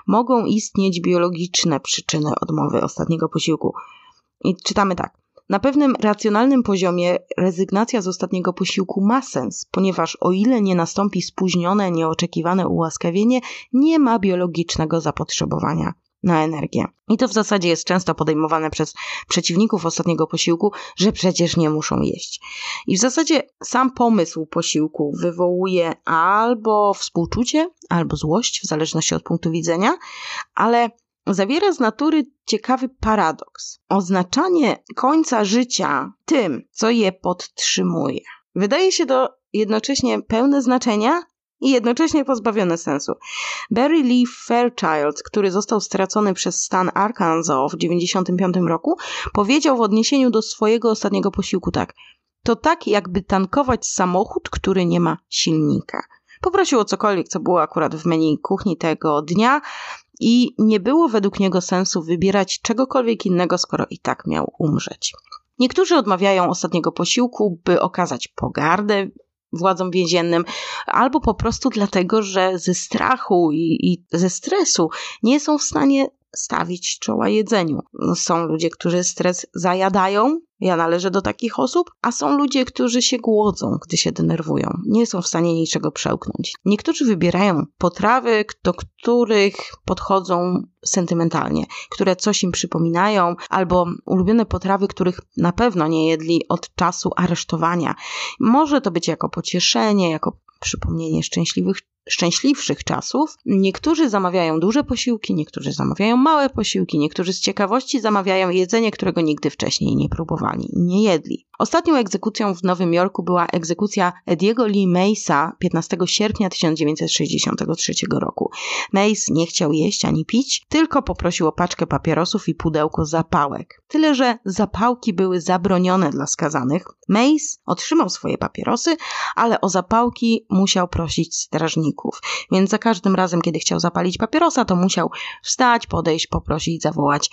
mogą istnieć biologiczne przyczyny odmowy ostatniego posiłku. I czytamy tak. Na pewnym racjonalnym poziomie rezygnacja z ostatniego posiłku ma sens, ponieważ o ile nie nastąpi spóźnione, nieoczekiwane ułaskawienie, nie ma biologicznego zapotrzebowania na energię. I to w zasadzie jest często podejmowane przez przeciwników ostatniego posiłku, że przecież nie muszą jeść. I w zasadzie sam pomysł posiłku wywołuje albo współczucie, albo złość, w zależności od punktu widzenia, ale zawiera z natury ciekawy paradoks. Oznaczanie końca życia tym, co je podtrzymuje. Wydaje się to jednocześnie pełne znaczenia, i jednocześnie pozbawione sensu. Barry Lee Fairchild, który został stracony przez stan Arkansas w 1995 roku, powiedział w odniesieniu do swojego ostatniego posiłku tak. To tak, jakby tankować samochód, który nie ma silnika. Poprosił o cokolwiek, co było akurat w menu kuchni tego dnia i nie było według niego sensu wybierać czegokolwiek innego, skoro i tak miał umrzeć. Niektórzy odmawiają ostatniego posiłku, by okazać pogardę władzom więziennym, albo po prostu dlatego, że ze strachu i, i ze stresu nie są w stanie stawić czoła jedzeniu. Są ludzie, którzy stres zajadają, ja należę do takich osób, a są ludzie, którzy się głodzą, gdy się denerwują. Nie są w stanie niczego przełknąć. Niektórzy wybierają potrawy, do których podchodzą sentymentalnie, które coś im przypominają, albo ulubione potrawy, których na pewno nie jedli od czasu aresztowania. Może to być jako pocieszenie, jako przypomnienie szczęśliwych szczęśliwszych czasów. Niektórzy zamawiają duże posiłki, niektórzy zamawiają małe posiłki, niektórzy z ciekawości zamawiają jedzenie, którego nigdy wcześniej nie próbowali i nie jedli. Ostatnią egzekucją w Nowym Jorku była egzekucja Ediego Lee Mace'a 15 sierpnia 1963 roku. Mace nie chciał jeść ani pić, tylko poprosił o paczkę papierosów i pudełko zapałek. Tyle, że zapałki były zabronione dla skazanych. Mace otrzymał swoje papierosy, ale o zapałki musiał prosić Więc za każdym razem, kiedy chciał zapalić papierosa, to musiał wstać, podejść, poprosić, zawołać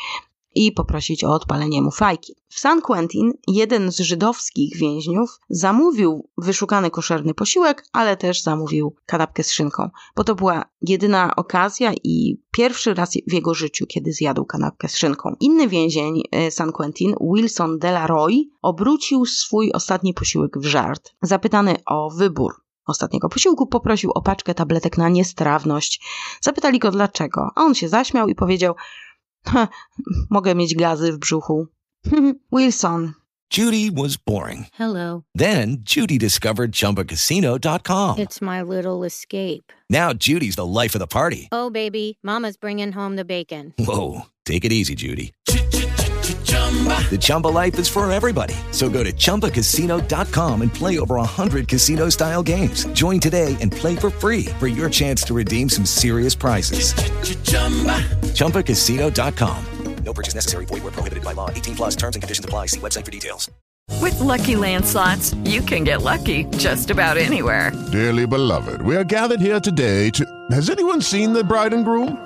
i poprosić o odpalenie mu fajki. W San Quentin jeden z żydowskich więźniów zamówił wyszukany koszerny posiłek, ale też zamówił kanapkę z szynką, bo to była jedyna okazja i pierwszy raz w jego życiu, kiedy zjadł kanapkę z szynką. Inny więzień e, San Quentin, Wilson Delaroy, obrócił swój ostatni posiłek w żart. Zapytany o wybór ostatniego posiłku poprosił o paczkę tabletek na niestrawność. Zapytali go dlaczego, a on się zaśmiał i powiedział – Mogę mieć gazy w brzuchu. Wilson. Judy was boring. Hello. Then Judy discovered ChumbaCasino.com. It's my little escape. Now Judy's the life of the party. Oh, baby, mama's bringing home the bacon. Whoa, take it easy, Judy. The Chumba life is for everybody. So go to ChumbaCasino.com and play over 100 casino style games. Join today and play for free for your chance to redeem some serious prizes. ChumbaCasino.com. No purchase necessary. Void where prohibited by law. 18 plus terms and conditions apply. See website for details. With Lucky Land slots, you can get lucky just about anywhere. Dearly beloved, we are gathered here today to. Has anyone seen the bride and groom?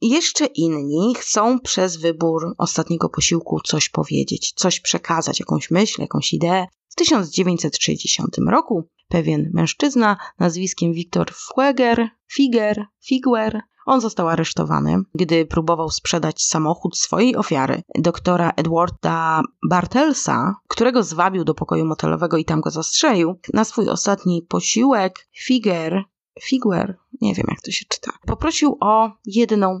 Jeszcze inni chcą przez wybór ostatniego posiłku coś powiedzieć, coś przekazać, jakąś myśl, jakąś ideę. W 1960 roku pewien mężczyzna nazwiskiem Wiktor Fweger, Figer, Figuer, on został aresztowany, gdy próbował sprzedać samochód swojej ofiary, doktora Edwarda Bartelsa, którego zwabił do pokoju motelowego i tam go zastrzelił. Na swój ostatni posiłek Figer, Figuer, nie wiem jak to się czyta, poprosił o jedną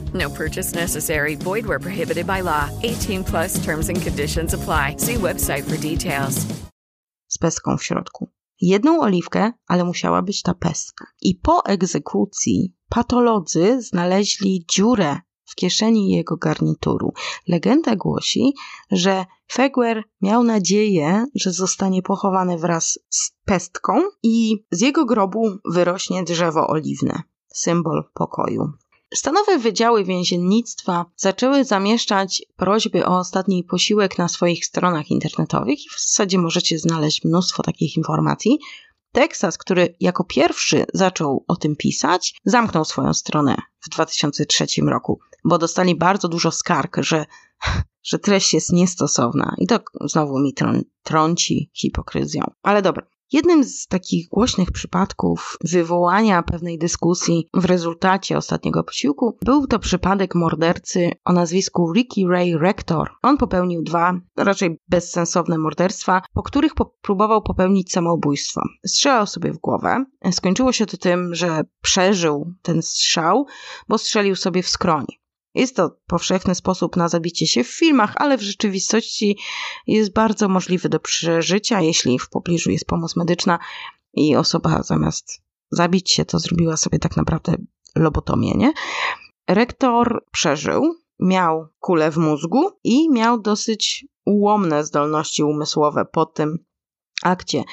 No purchase necessary. Void where prohibited by law. 18 plus terms and conditions apply. See website for details. Z peską w środku. Jedną oliwkę, ale musiała być ta pestka. I po egzekucji patolodzy znaleźli dziurę w kieszeni jego garnituru. Legenda głosi, że Fegwer miał nadzieję, że zostanie pochowany wraz z pestką i z jego grobu wyrośnie drzewo oliwne, symbol pokoju. Stanowe wydziały więziennictwa zaczęły zamieszczać prośby o ostatni posiłek na swoich stronach internetowych i w zasadzie możecie znaleźć mnóstwo takich informacji. Teksas, który jako pierwszy zaczął o tym pisać, zamknął swoją stronę w 2003 roku, bo dostali bardzo dużo skarg, że, że treść jest niestosowna. I to znowu mi trąci hipokryzją. Ale dobra, Jednym z takich głośnych przypadków wywołania pewnej dyskusji w rezultacie ostatniego posiłku był to przypadek mordercy o nazwisku Ricky Ray Rector. On popełnił dwa raczej bezsensowne morderstwa, po których próbował popełnić samobójstwo. Strzelał sobie w głowę. Skończyło się to tym, że przeżył ten strzał, bo strzelił sobie w skroń. Jest to powszechny sposób na zabicie się w filmach, ale w rzeczywistości jest bardzo możliwy do przeżycia, jeśli w pobliżu jest pomoc medyczna i osoba zamiast zabić się, to zrobiła sobie tak naprawdę lobotomię, nie? Rektor przeżył, miał kulę w mózgu i miał dosyć ułomne zdolności umysłowe po tym akcie.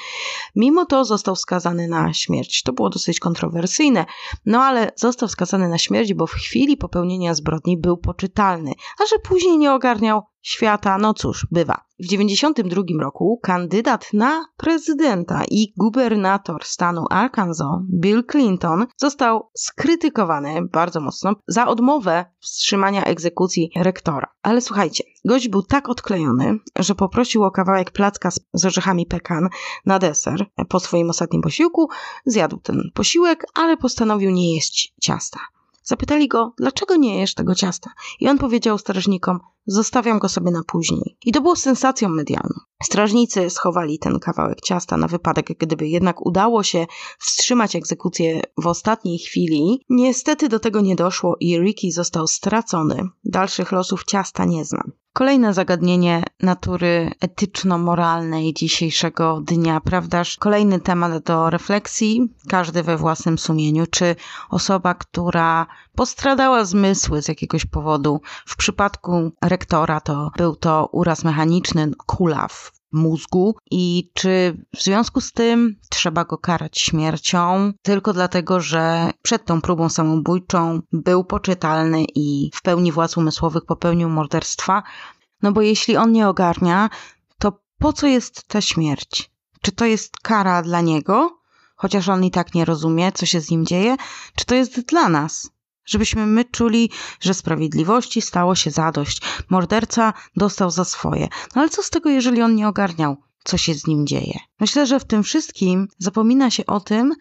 Mimo to został skazany na śmierć. To było dosyć kontrowersyjne, no ale został skazany na śmierć, bo w chwili popełnienia zbrodni był poczytalny, a że później nie ogarniał świata, no cóż, bywa. W 1992 roku kandydat na prezydenta i gubernator stanu Arkansas, Bill Clinton, został skrytykowany bardzo mocno za odmowę wstrzymania egzekucji rektora. Ale słuchajcie, gość był tak odklejony, że poprosił o kawałek placka z orzechami pekan na deser po swoim ostatnim posiłku, zjadł ten posiłek, ale postanowił nie jeść ciasta. Zapytali go, dlaczego nie jesz tego ciasta? I on powiedział strażnikom, zostawiam go sobie na później. I to było sensacją medialną. Strażnicy schowali ten kawałek ciasta na wypadek, gdyby jednak udało się wstrzymać egzekucję w ostatniej chwili. Niestety do tego nie doszło i Ricky został stracony. Dalszych losów ciasta nie znam. Kolejne zagadnienie natury etyczno-moralnej dzisiejszego dnia, prawdaż? Kolejny temat do refleksji, każdy we własnym sumieniu. Czy osoba, która postradała zmysły z jakiegoś powodu, w przypadku rektora to był to uraz mechaniczny, kulaw mózgu i czy w związku z tym trzeba go karać śmiercią tylko dlatego, że przed tą próbą samobójczą był poczytalny i w pełni władz umysłowych popełnił morderstwa? No bo jeśli on nie ogarnia, to po co jest ta śmierć? Czy to jest kara dla niego, chociaż on i tak nie rozumie, co się z nim dzieje? Czy to jest dla nas? Żebyśmy my czuli, że sprawiedliwości stało się zadość. Morderca dostał za swoje. No ale co z tego, jeżeli on nie ogarniał, co się z nim dzieje? Myślę, że w tym wszystkim zapomina się o tym,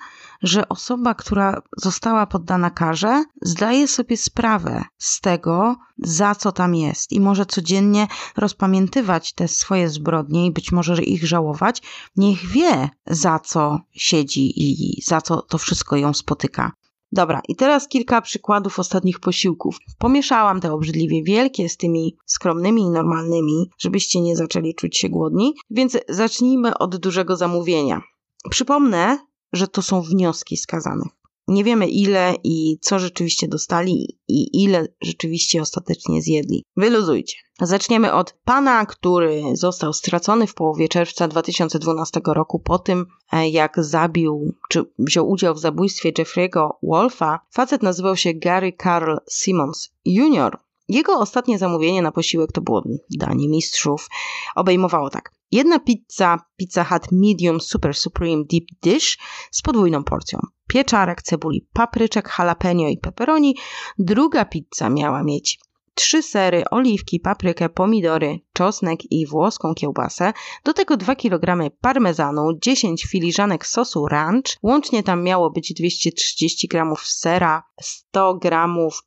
że osoba, która została poddana karze, zdaje sobie sprawę z tego, za co tam jest i może codziennie rozpamiętywać te swoje zbrodnie i być może ich żałować. Niech wie, za co siedzi i za co to wszystko ją spotyka. Dobra, i teraz kilka przykładów ostatnich posiłków. Pomieszałam te obrzydliwie wielkie z tymi skromnymi i normalnymi, żebyście nie zaczęli czuć się głodni, więc zacznijmy od dużego zamówienia. Przypomnę, że to są wnioski skazanych. Nie wiemy ile i co rzeczywiście dostali i ile rzeczywiście ostatecznie zjedli. Wyluzujcie. Zaczniemy od pana, który został stracony w połowie czerwca 2012 roku po tym, e, jak zabił, czy wziął udział w zabójstwie Jeffrey'ego Wolfa. Facet nazywał się Gary Carl Simmons Jr. Jego ostatnie zamówienie na posiłek to było danie mistrzów. Obejmowało tak. Jedna pizza Pizza Hut Medium Super Supreme Deep Dish z podwójną porcją pieczarek, cebuli, papryczek, jalapeno i pepperoni. Druga pizza miała mieć trzy sery, oliwki, paprykę, pomidory, czosnek i włoską kiełbasę, do tego 2 kg parmezanu, 10 filiżanek sosu ranch, łącznie tam miało być 230 g sera, 100 g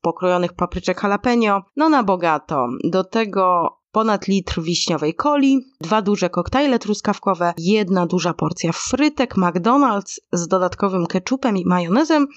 pokrojonych papryczek jalapeno, no na bogato. Do tego ponad litr wiśniowej coli, dwa duże koktajle truskawkowe, jedna duża porcja frytek McDonald's z dodatkowym ketchupem i majonezem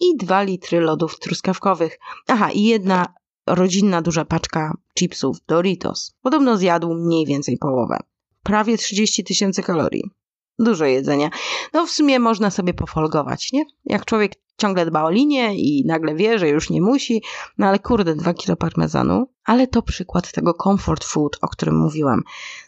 i dwa litry lodów truskawkowych. Aha, i jedna rodzinna duża paczka chipsów Doritos. Podobno zjadł mniej więcej połowę. Prawie 30 tysięcy kalorii. Dużo jedzenia. No w sumie można sobie pofolgować, nie? Jak człowiek ciągle dba o linię i nagle wie, że już nie musi, no ale kurde, dwa kilo parmezanu. Ale to przykład tego comfort food, o którym mówiłam.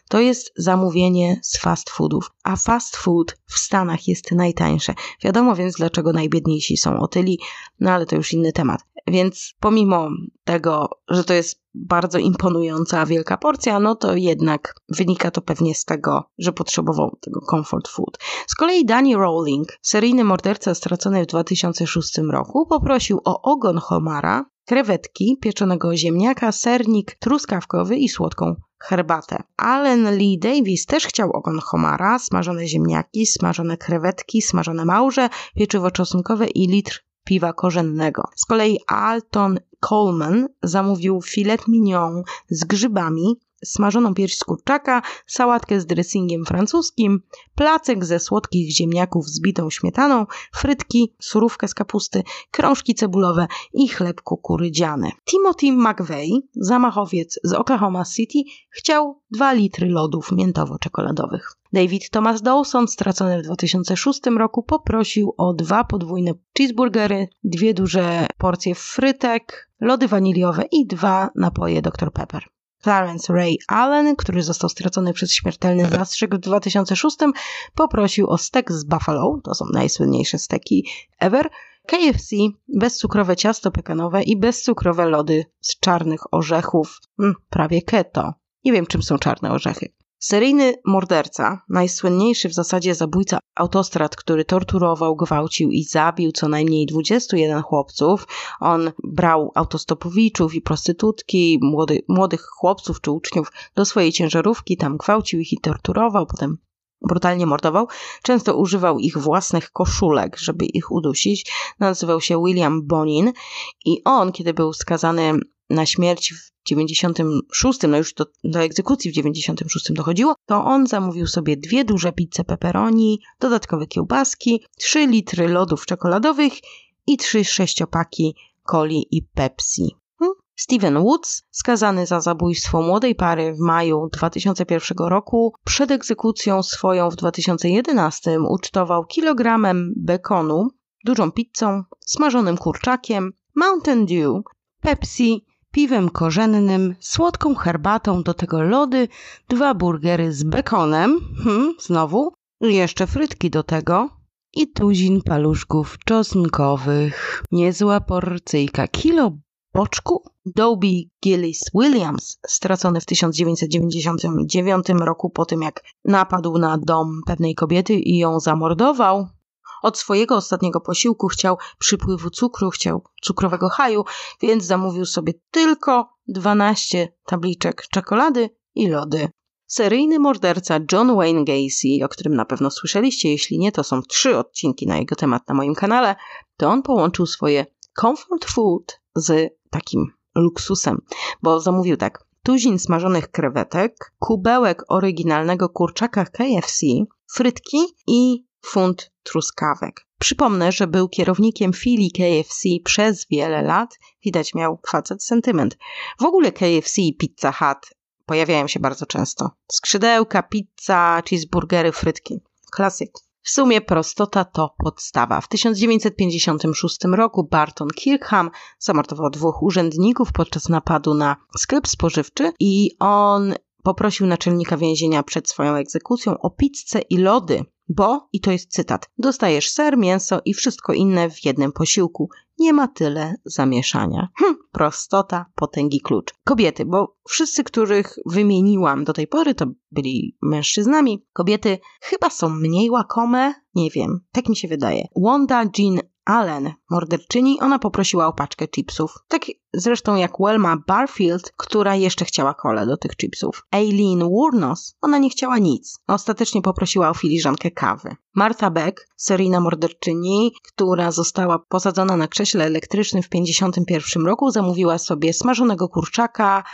To jest zamówienie z fast foodów, a fast food w Stanach jest najtańsze. Wiadomo więc, dlaczego najbiedniejsi są otyli, no ale to już inny temat. Więc pomimo tego, że to jest bardzo imponująca, wielka porcja, no to jednak wynika to pewnie z tego, że potrzebował tego comfort food. Z kolei Danny Rowling, seryjny morderca stracony w 2006 roku, poprosił o ogon homara, krewetki, pieczonego ziemniaka, sernik truskawkowy i słodką herbatę. Allen Lee Davis też chciał ogon homara, smażone ziemniaki, smażone krewetki, smażone małże, pieczywo czosnkowe i litr piwa korzennego. Z kolei Alton Coleman zamówił filet mignon z grzybami, smażoną pierś z kurczaka, sałatkę z dressingiem francuskim, placek ze słodkich ziemniaków z bitą śmietaną, frytki, surówkę z kapusty, krążki cebulowe i chleb kukurydziany. Timothy McVeigh, zamachowiec z Oklahoma City, chciał 2 litry lodów miętowo-czekoladowych. David Thomas Dawson, stracony w 2006 roku, poprosił o dwa podwójne cheeseburgery, dwie duże porcje frytek, lody waniliowe i dwa napoje Dr Pepper. Clarence Ray Allen, który został stracony przez śmiertelny zastrzyk w 2006, poprosił o stek z buffalo, to są najsłynniejsze steki ever, KFC, bezcukrowe ciasto pekanowe i bezcukrowe lody z czarnych orzechów, hmm, prawie keto. Nie wiem, czym są czarne orzechy. Seryjny morderca, najsłynniejszy w zasadzie zabójca autostrad, który torturował, gwałcił i zabił co najmniej 21 chłopców. On brał autostopowiczów i prostytutki, młody, młodych chłopców czy uczniów do swojej ciężarówki, tam gwałcił ich i torturował, potem brutalnie mordował. Często używał ich własnych koszulek, żeby ich udusić. Nazywał się William Bonin i on, kiedy był skazany na śmierć w 96, no już do, do egzekucji w 96 dochodziło, to on zamówił sobie dwie duże pizze pepperoni, dodatkowe kiełbaski, trzy litry lodów czekoladowych i trzy sześciopaki coli i Pepsi. Hmm? Steven Woods, skazany za zabójstwo młodej pary w maju 2001 roku, przed egzekucją swoją w 2011 ucztował kilogramem bekonu, dużą pizzą, smażonym kurczakiem, Mountain Dew, Pepsi piwem korzennym, słodką herbatą, do tego lody, dwa burgery z bekonem, hmm, znowu, jeszcze frytki do tego i tuzin paluszków czosnkowych. Niezła porcyjka, kilo boczku. Dobie Gillis Williams, stracony w 1999 roku po tym, jak napadł na dom pewnej kobiety i ją zamordował, od swojego ostatniego posiłku chciał przypływu cukru, chciał cukrowego haju, więc zamówił sobie tylko 12 tabliczek czekolady i lody. Seryjny morderca John Wayne Gacy, o którym na pewno słyszeliście, jeśli nie, to są trzy odcinki na jego temat na moim kanale, to on połączył swoje comfort food z takim luksusem, bo zamówił tak tuzin smażonych krewetek, kubełek oryginalnego kurczaka KFC, frytki i funt truskawek. Przypomnę, że był kierownikiem filii KFC przez wiele lat. Widać miał facet sentyment. W ogóle KFC i Pizza Hut pojawiają się bardzo często. Skrzydełka, pizza, cheeseburgery, frytki. Klasyk. W sumie prostota to podstawa. W 1956 roku Barton Kirkham zamordował dwóch urzędników podczas napadu na sklep spożywczy i on poprosił naczelnika więzienia przed swoją egzekucją o pizzę i lody bo, i to jest cytat, dostajesz ser, mięso i wszystko inne w jednym posiłku. Nie ma tyle zamieszania. Hm, prostota, potęgi klucz. Kobiety, bo wszyscy, których wymieniłam do tej pory, to byli mężczyznami. Kobiety chyba są mniej łakome, nie wiem, tak mi się wydaje. Wanda Jean Allen, morderczyni, ona poprosiła o paczkę chipsów. Tak zresztą jak Welma Barfield, która jeszcze chciała kole do tych chipsów. Aileen Wurnos, ona nie chciała nic. Ostatecznie poprosiła o filiżankę kawy. Martha Beck, seryjna morderczyni, która została posadzona na krześle elektrycznym w 1951 roku, zamówiła sobie smażonego kurczaka,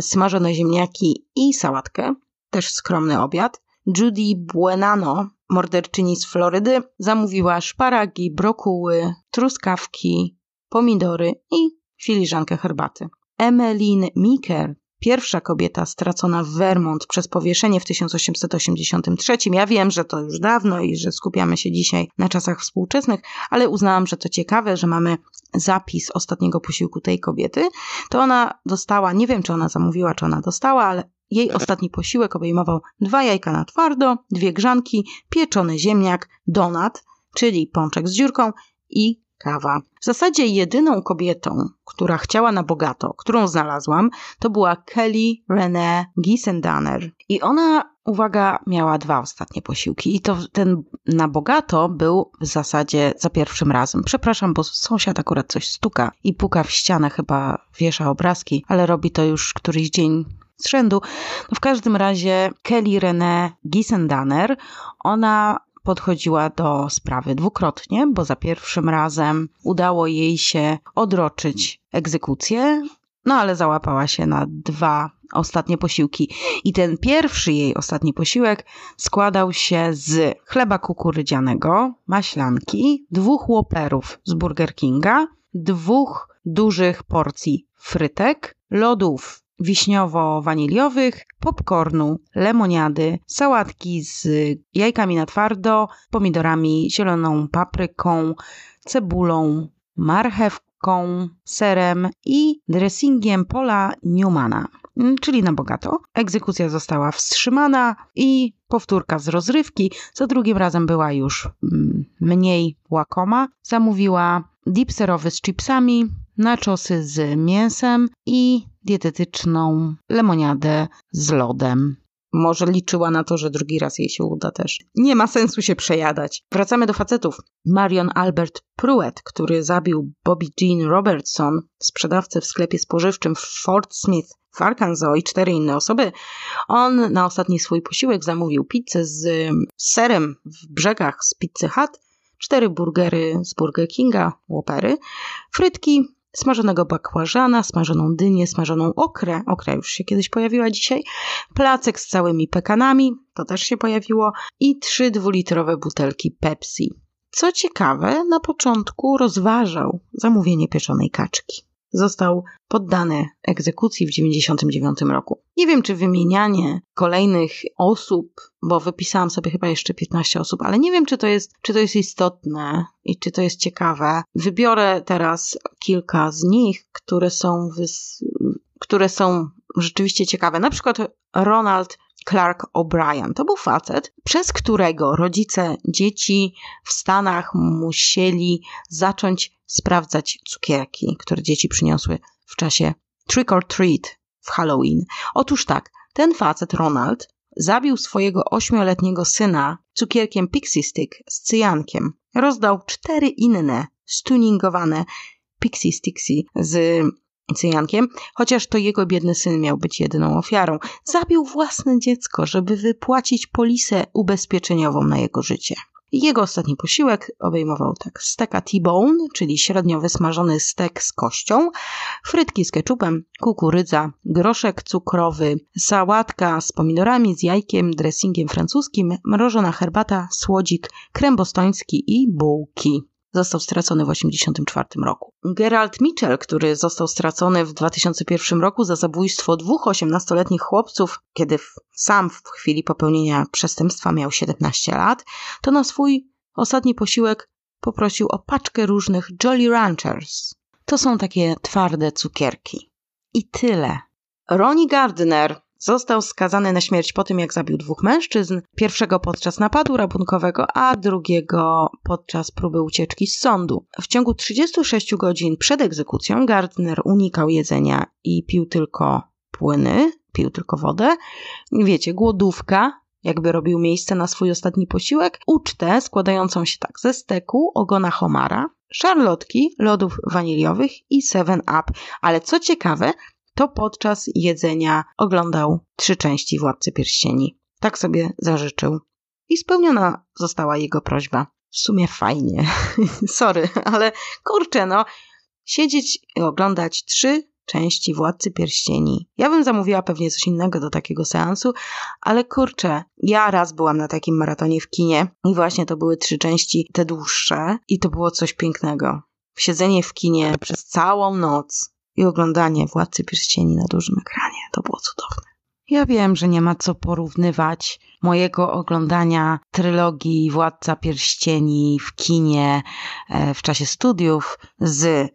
smażone ziemniaki i sałatkę. Też skromny obiad. Judy Buenano, morderczyni z Florydy, zamówiła szparagi, brokuły, truskawki, pomidory i filiżankę herbaty. Emmeline Meeker, pierwsza kobieta stracona w Vermont przez powieszenie w 1883. Ja wiem, że to już dawno i że skupiamy się dzisiaj na czasach współczesnych, ale uznałam, że to ciekawe, że mamy zapis ostatniego posiłku tej kobiety. To ona dostała, nie wiem czy ona zamówiła, czy ona dostała, ale jej ostatni posiłek obejmował dwa jajka na twardo, dwie grzanki, pieczony ziemniak, donat, czyli pączek z dziurką i kawa. W zasadzie jedyną kobietą, która chciała na bogato, którą znalazłam, to była Kelly Renee Gissendanner. I ona, uwaga, miała dwa ostatnie posiłki. I to ten na bogato był w zasadzie za pierwszym razem. Przepraszam, bo sąsiad akurat coś stuka i puka w ścianę, chyba wiesza obrazki, ale robi to już któryś dzień z rzędu. No w każdym razie Kelly Renee Gissendanner, ona podchodziła do sprawy dwukrotnie, bo za pierwszym razem udało jej się odroczyć egzekucję, no ale załapała się na dwa ostatnie posiłki. I ten pierwszy jej ostatni posiłek składał się z chleba kukurydzianego, maślanki, dwóch łoperów z Burger Kinga, dwóch dużych porcji frytek, lodów wiśniowo-waniliowych, popcornu, lemoniady, sałatki z jajkami na twardo, pomidorami, zieloną papryką, cebulą, marchewką, serem i dressingiem Pola Newmana, czyli na bogato. Egzekucja została wstrzymana i powtórka z rozrywki za drugim razem była już mm, mniej łakoma. Zamówiła dip serowy z chipsami, naczosy z mięsem i dietetyczną lemoniadę z lodem. Może liczyła na to, że drugi raz jej się uda też. Nie ma sensu się przejadać. Wracamy do facetów. Marion Albert Pruitt, który zabił Bobby Jean Robertson, sprzedawcę w sklepie spożywczym w Fort Smith w Arkansas i cztery inne osoby, on na ostatni swój posiłek zamówił pizzę z serem w brzegach z Pizzy Hut, cztery burgery z Burger Kinga, łopery, frytki, smażonego bakłażana, smażoną dynię, smażoną okrę, okra już się kiedyś pojawiła dzisiaj, placek z całymi pekanami, to też się pojawiło, i trzy dwulitrowe butelki Pepsi. Co ciekawe, na początku rozważał zamówienie pieczonej kaczki został poddany egzekucji w 1999 roku. Nie wiem, czy wymienianie kolejnych osób, bo wypisałam sobie chyba jeszcze 15 osób, ale nie wiem, czy to jest, czy to jest istotne i czy to jest ciekawe. Wybiorę teraz kilka z nich, które są, wys- które są rzeczywiście ciekawe. Na przykład Ronald Clark O'Brien. To był facet, przez którego rodzice dzieci w Stanach musieli zacząć sprawdzać cukierki, które dzieci przyniosły w czasie trick or treat w Halloween. Otóż tak, ten facet, Ronald, zabił swojego ośmioletniego syna cukierkiem Pixie Stick z cyjankiem. Rozdał cztery inne stuningowane Pixie Sticksy z cyjankiem, chociaż to jego biedny syn miał być jedyną ofiarą. Zabił własne dziecko, żeby wypłacić polisę ubezpieczeniową na jego życie. Jego ostatni posiłek obejmował tak steka T-bone, czyli średnio wysmażony stek z kością, frytki z keczupem, kukurydza, groszek cukrowy, sałatka z pomidorami, z jajkiem, dressingiem francuskim, mrożona herbata, słodzik, krem bostoński i bułki został stracony w 1984 roku. Gerald Mitchell, który został stracony w 2001 roku za zabójstwo dwóch 18-letnich chłopców, kiedy sam w chwili popełnienia przestępstwa miał 17 lat, to na swój ostatni posiłek poprosił o paczkę różnych Jolly Ranchers. To są takie twarde cukierki. I tyle. Ronnie Gardner Został skazany na śmierć po tym, jak zabił dwóch mężczyzn. Pierwszego podczas napadu rabunkowego, a drugiego podczas próby ucieczki z sądu. W ciągu 36 godzin przed egzekucją Gardner unikał jedzenia i pił tylko płyny, pił tylko wodę. Wiecie, głodówka, jakby robił miejsce na swój ostatni posiłek, ucztę składającą się tak ze steku, ogona homara, szarlotki, lodów waniliowych i 7-up. Ale co ciekawe, to podczas jedzenia oglądał trzy części Władcy Pierścieni. Tak sobie zażyczył. I spełniona została jego prośba. W sumie fajnie. Sorry, ale kurczę, no. Siedzieć i oglądać trzy części Władcy Pierścieni. Ja bym zamówiła pewnie coś innego do takiego seansu, ale kurczę, ja raz byłam na takim maratonie w kinie i właśnie to były trzy części, te dłuższe i to było coś pięknego. Siedzenie w kinie przez całą noc i oglądanie Władcy Pierścieni na dużym ekranie. to było cudowne. Ja wiem, że nie ma co porównywać mojego oglądania trylogii Władca Pierścieni w kinie e, w czasie studiów z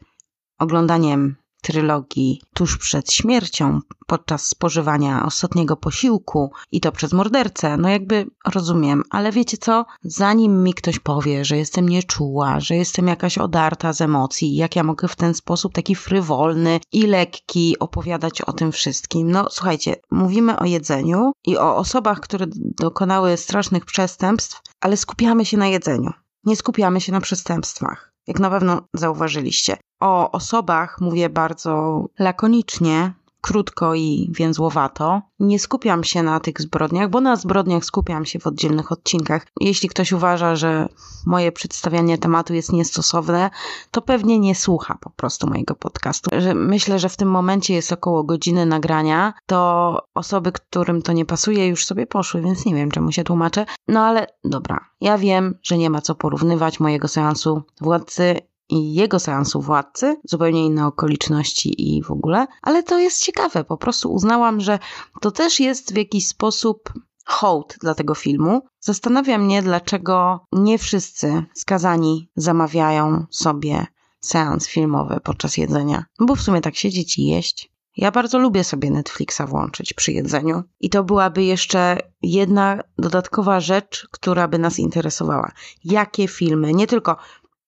oglądaniem trylogii tuż przed śmiercią, podczas spożywania ostatniego posiłku i to przez mordercę, no jakby rozumiem, ale wiecie co? Zanim mi ktoś powie, że jestem nieczuła, że jestem jakaś odarta z emocji, jak ja mogę w ten sposób taki frywolny i lekki opowiadać o tym wszystkim? No słuchajcie, mówimy o jedzeniu i o osobach, które dokonały strasznych przestępstw, ale skupiamy się na jedzeniu. Nie skupiamy się na przestępstwach jak na pewno zauważyliście. O osobach mówię bardzo lakonicznie, krótko i więzłowato. Nie skupiam się na tych zbrodniach, bo na zbrodniach skupiam się w oddzielnych odcinkach. Jeśli ktoś uważa, że moje przedstawianie tematu jest niestosowne, to pewnie nie słucha po prostu mojego podcastu. Myślę, że w tym momencie jest około godziny nagrania, to osoby, którym to nie pasuje, już sobie poszły, więc nie wiem, czemu się tłumaczę. No ale dobra, ja wiem, że nie ma co porównywać mojego seansu władcy i jego seansu władcy, zupełnie inne okoliczności i w ogóle, ale to jest ciekawe. Po prostu uznałam, że to też jest w jakiś sposób hołd dla tego filmu. Zastanawia mnie, dlaczego nie wszyscy skazani zamawiają sobie seans filmowy podczas jedzenia. Bo w sumie tak siedzieć i jeść. Ja bardzo lubię sobie Netflixa włączyć przy jedzeniu i to byłaby jeszcze jedna dodatkowa rzecz, która by nas interesowała. Jakie filmy, nie tylko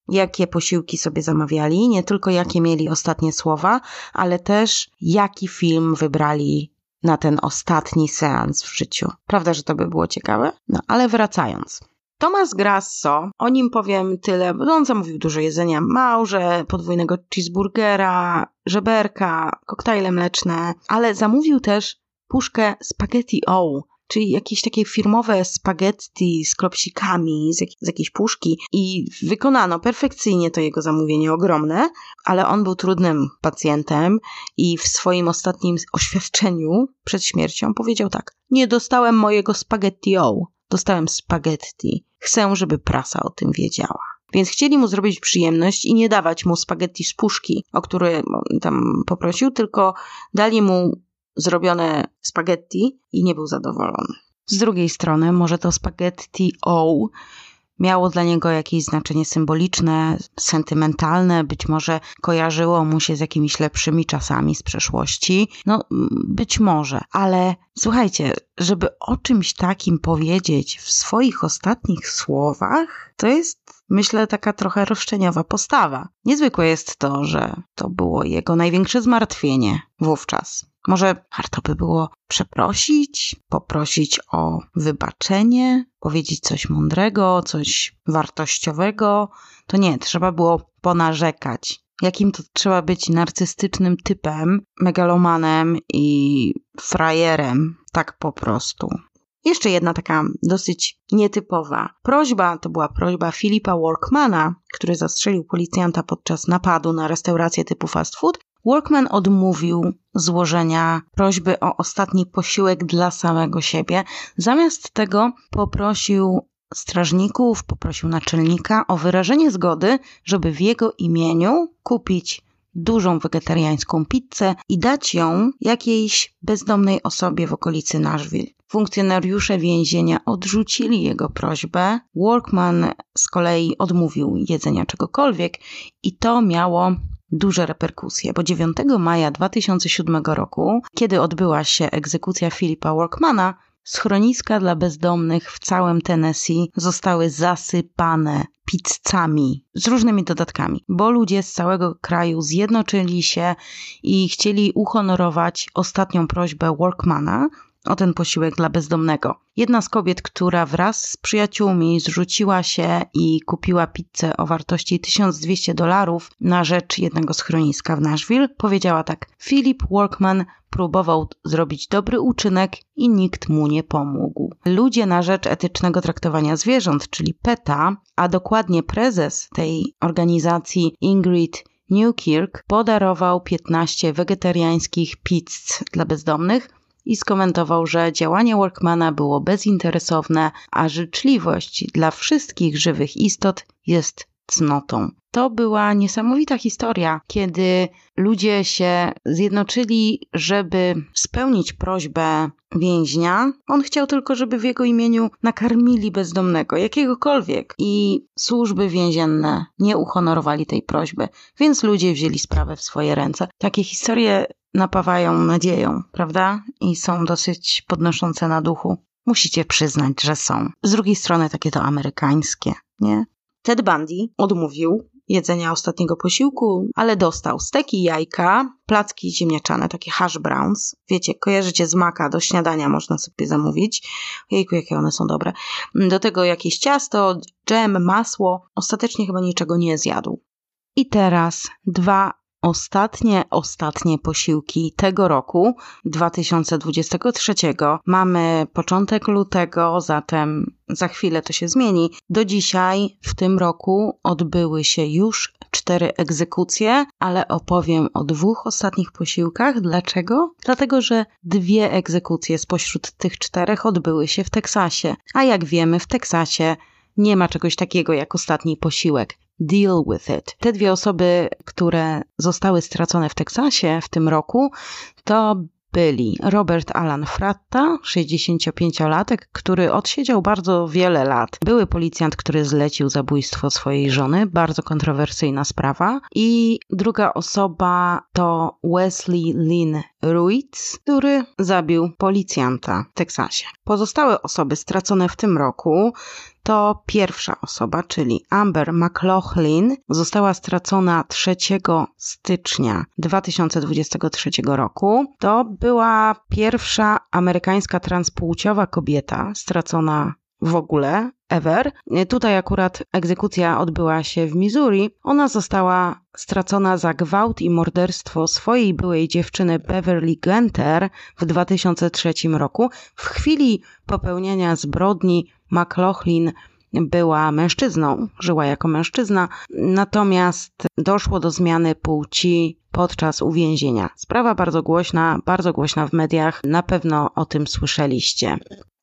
jakie posiłki sobie zamawiali, nie tylko jakie mieli ostatnie słowa, ale też jaki film wybrali na ten ostatni seans w życiu. Prawda, że to by było ciekawe? No, ale wracając. Tomas Grasso, o nim powiem tyle, bo on zamówił dużo jedzenia, małże, podwójnego cheeseburgera, żeberka, koktajle mleczne, ale zamówił też puszkę spaghetti o, czyli jakieś takie firmowe spaghetti z klopsikami z, jak, z jakiejś puszki i wykonano perfekcyjnie to jego zamówienie ogromne, ale on był trudnym pacjentem i w swoim ostatnim oświadczeniu przed śmiercią powiedział tak: Nie dostałem mojego spaghetti o, dostałem spaghetti. Chcę, żeby prasa o tym wiedziała. Więc chcieli mu zrobić przyjemność i nie dawać mu spaghetti z puszki, o które tam poprosił, tylko dali mu zrobione spaghetti i nie był zadowolony. Z drugiej strony, może to spaghetti O miało dla niego jakieś znaczenie symboliczne, sentymentalne, być może kojarzyło mu się z jakimiś lepszymi czasami z przeszłości. No, być może, ale słuchajcie, żeby o czymś takim powiedzieć w swoich ostatnich słowach, to jest myślę, taka trochę roszczeniowa postawa. Niezwykłe jest to, że to było jego największe zmartwienie wówczas. Może warto by było przeprosić, poprosić o wybaczenie, powiedzieć coś mądrego, coś wartościowego. To nie, trzeba było ponarzekać. Jakim to trzeba być narcystycznym typem, megalomanem i frajerem, tak po prostu. Jeszcze jedna taka dosyć nietypowa prośba, to była prośba Filipa Workmana, który zastrzelił policjanta podczas napadu na restaurację typu fast food. Workman odmówił złożenia prośby o ostatni posiłek dla samego siebie. Zamiast tego poprosił strażników, poprosił naczelnika o wyrażenie zgody, żeby w jego imieniu kupić dużą wegetariańską pizzę i dać ją jakiejś bezdomnej osobie w okolicy Nashville. Funkcjonariusze więzienia odrzucili jego prośbę. Workman z kolei odmówił jedzenia czegokolwiek i to miało duże reperkusje, bo 9 maja 2007 roku, kiedy odbyła się egzekucja Philipa Workmana, Schroniska dla bezdomnych w całym Tennessee zostały zasypane pizzami z różnymi dodatkami, bo ludzie z całego kraju zjednoczyli się i chcieli uhonorować ostatnią prośbę Workmana, o ten posiłek dla bezdomnego. Jedna z kobiet, która wraz z przyjaciółmi zrzuciła się i kupiła pizzę o wartości 1200 dolarów na rzecz jednego schroniska w Nashville, powiedziała tak: Philip Workman próbował zrobić dobry uczynek i nikt mu nie pomógł. Ludzie na rzecz etycznego traktowania zwierząt, czyli PETA, a dokładnie prezes tej organizacji Ingrid Newkirk podarował 15 wegetariańskich pizz dla bezdomnych, i skomentował, że działanie Workmana było bezinteresowne, a życzliwość dla wszystkich żywych istot jest cnotą. To była niesamowita historia, kiedy ludzie się zjednoczyli, żeby spełnić prośbę więźnia. On chciał tylko, żeby w jego imieniu nakarmili bezdomnego, jakiegokolwiek. I służby więzienne nie uhonorowali tej prośby, więc ludzie wzięli sprawę w swoje ręce. Takie historie napawają nadzieją, prawda? I są dosyć podnoszące na duchu. Musicie przyznać, że są. Z drugiej strony takie to amerykańskie, nie? Ted Bundy odmówił jedzenia ostatniego posiłku, ale dostał steki, jajka, placki ziemniaczane, takie hash browns. Wiecie, kojarzycie z maka, do śniadania można sobie zamówić. Jejku, jakie one są dobre. Do tego jakieś ciasto, dżem, masło. Ostatecznie chyba niczego nie zjadł. I teraz dwa ostatnie, ostatnie posiłki tego roku 2023. Mamy początek lutego, zatem za chwilę to się zmieni. Do dzisiaj w tym roku odbyły się już cztery egzekucje, ale opowiem o dwóch ostatnich posiłkach. Dlaczego? Dlatego, że dwie egzekucje spośród tych czterech odbyły się w Teksasie. A jak wiemy, w Teksasie nie ma czegoś takiego jak ostatni posiłek deal with it. Te dwie osoby, które zostały stracone w Teksasie w tym roku, to byli Robert Alan Fratta, 65-latek, który odsiedział bardzo wiele lat. Były policjant, który zlecił zabójstwo swojej żony, bardzo kontrowersyjna sprawa. I druga osoba to Wesley Lynn Ruiz, który zabił policjanta w Teksasie. Pozostałe osoby stracone w tym roku to pierwsza osoba, czyli Amber McLaughlin, została stracona 3 stycznia 2023 roku. To była pierwsza amerykańska transpłciowa kobieta stracona w ogóle, ever. Tutaj akurat egzekucja odbyła się w Missouri. Ona została stracona za gwałt i morderstwo swojej byłej dziewczyny Beverly Genter w 2003 roku. W chwili popełniania zbrodni McLaughlin była mężczyzną, żyła jako mężczyzna, natomiast doszło do zmiany płci podczas uwięzienia. Sprawa bardzo głośna, bardzo głośna w mediach, na pewno o tym słyszeliście.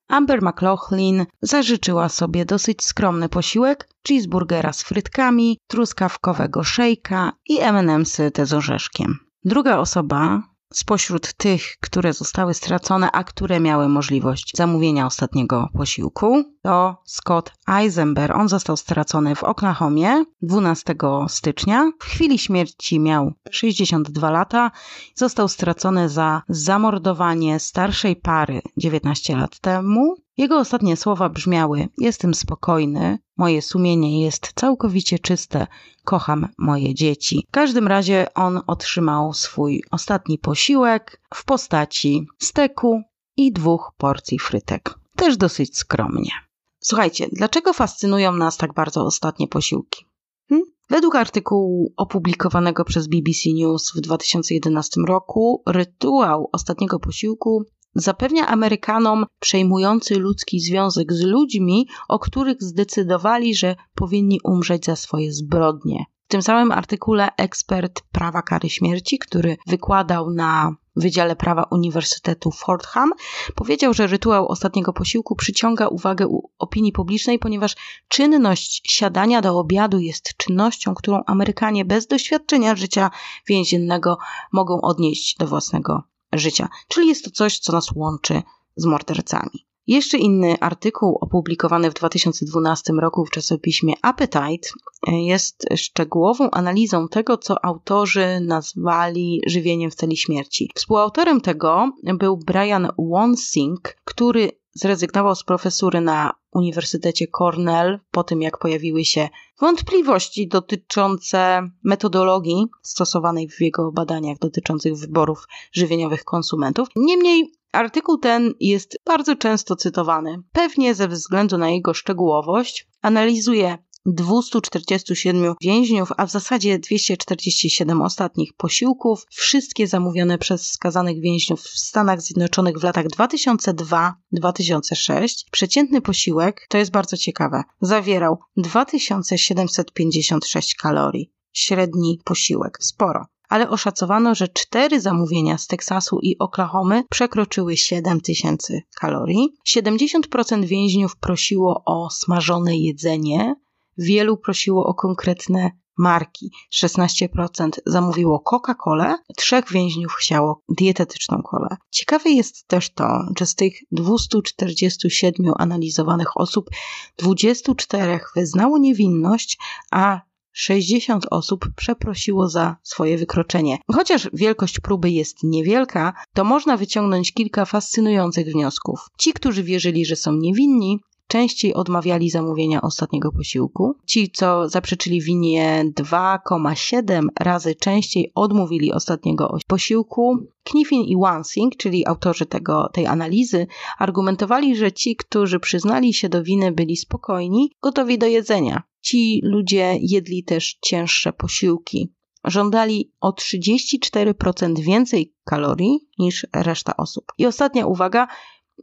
Amber McLaughlin zażyczyła sobie dosyć skromny posiłek, cheeseburgera z frytkami, truskawkowego szejka i M&M'sy te z orzeszkiem. Druga osoba, spośród tych, które zostały stracone, a które miały możliwość zamówienia ostatniego posiłku, to Scott Eisenberg. On został stracony w Oklahomie 12 stycznia. W chwili śmierci miał 62 lata. Został stracony za zamordowanie starszej pary 19 lat temu. Jego ostatnie słowa brzmiały: Jestem spokojny, moje sumienie jest całkowicie czyste, kocham moje dzieci. W każdym razie on otrzymał swój ostatni posiłek w postaci steku i dwóch porcji frytek. Też dosyć skromnie. Słuchajcie, dlaczego fascynują nas tak bardzo ostatnie posiłki? Hm? Według artykułu opublikowanego przez BBC News w 2011 roku, rytuał ostatniego posiłku zapewnia Amerykanom przejmujący ludzki związek z ludźmi, o których zdecydowali, że powinni umrzeć za swoje zbrodnie. W tym samym artykule ekspert prawa kary śmierci, który wykładał na Wydziale Prawa Uniwersytetu Fordham, powiedział, że rytuał ostatniego posiłku przyciąga uwagę opinii publicznej, ponieważ czynność siadania do obiadu jest czynnością, którą Amerykanie bez doświadczenia życia więziennego mogą odnieść do własnego życia. Czyli jest to coś, co nas łączy z mordercami. Jeszcze inny artykuł opublikowany w 2012 roku w czasopiśmie Appetite jest szczegółową analizą tego, co autorzy nazwali żywieniem w celi śmierci. Współautorem tego był Brian Wonsing, który zrezygnował z profesury na Uniwersytecie Cornell po tym, jak pojawiły się wątpliwości dotyczące metodologii stosowanej w jego badaniach dotyczących wyborów żywieniowych konsumentów. Niemniej Artykuł ten jest bardzo często cytowany, pewnie ze względu na jego szczegółowość. Analizuje 247 więźniów, a w zasadzie 247 ostatnich posiłków, wszystkie zamówione przez skazanych więźniów w Stanach Zjednoczonych w latach 2002-2006. Przeciętny posiłek, to jest bardzo ciekawe, zawierał 2756 kalorii. Średni posiłek, sporo ale oszacowano, że cztery zamówienia z Teksasu i Oklahomy przekroczyły 7 tysięcy kalorii. 70% więźniów prosiło o smażone jedzenie, wielu prosiło o konkretne marki. 16% zamówiło Coca-Colę, trzech więźniów chciało dietetyczną kolę. Ciekawe jest też to, że z tych 247 analizowanych osób 24 wyznało niewinność, a 60 osób przeprosiło za swoje wykroczenie. Chociaż wielkość próby jest niewielka, to można wyciągnąć kilka fascynujących wniosków. Ci, którzy wierzyli, że są niewinni, częściej odmawiali zamówienia ostatniego posiłku. Ci, co zaprzeczyli winie 2,7 razy częściej odmówili ostatniego posiłku. Kniffin i Wansing, czyli autorzy tego, tej analizy, argumentowali, że ci, którzy przyznali się do winy, byli spokojni, gotowi do jedzenia. Ci ludzie jedli też cięższe posiłki. Żądali o 34% więcej kalorii niż reszta osób. I ostatnia uwaga,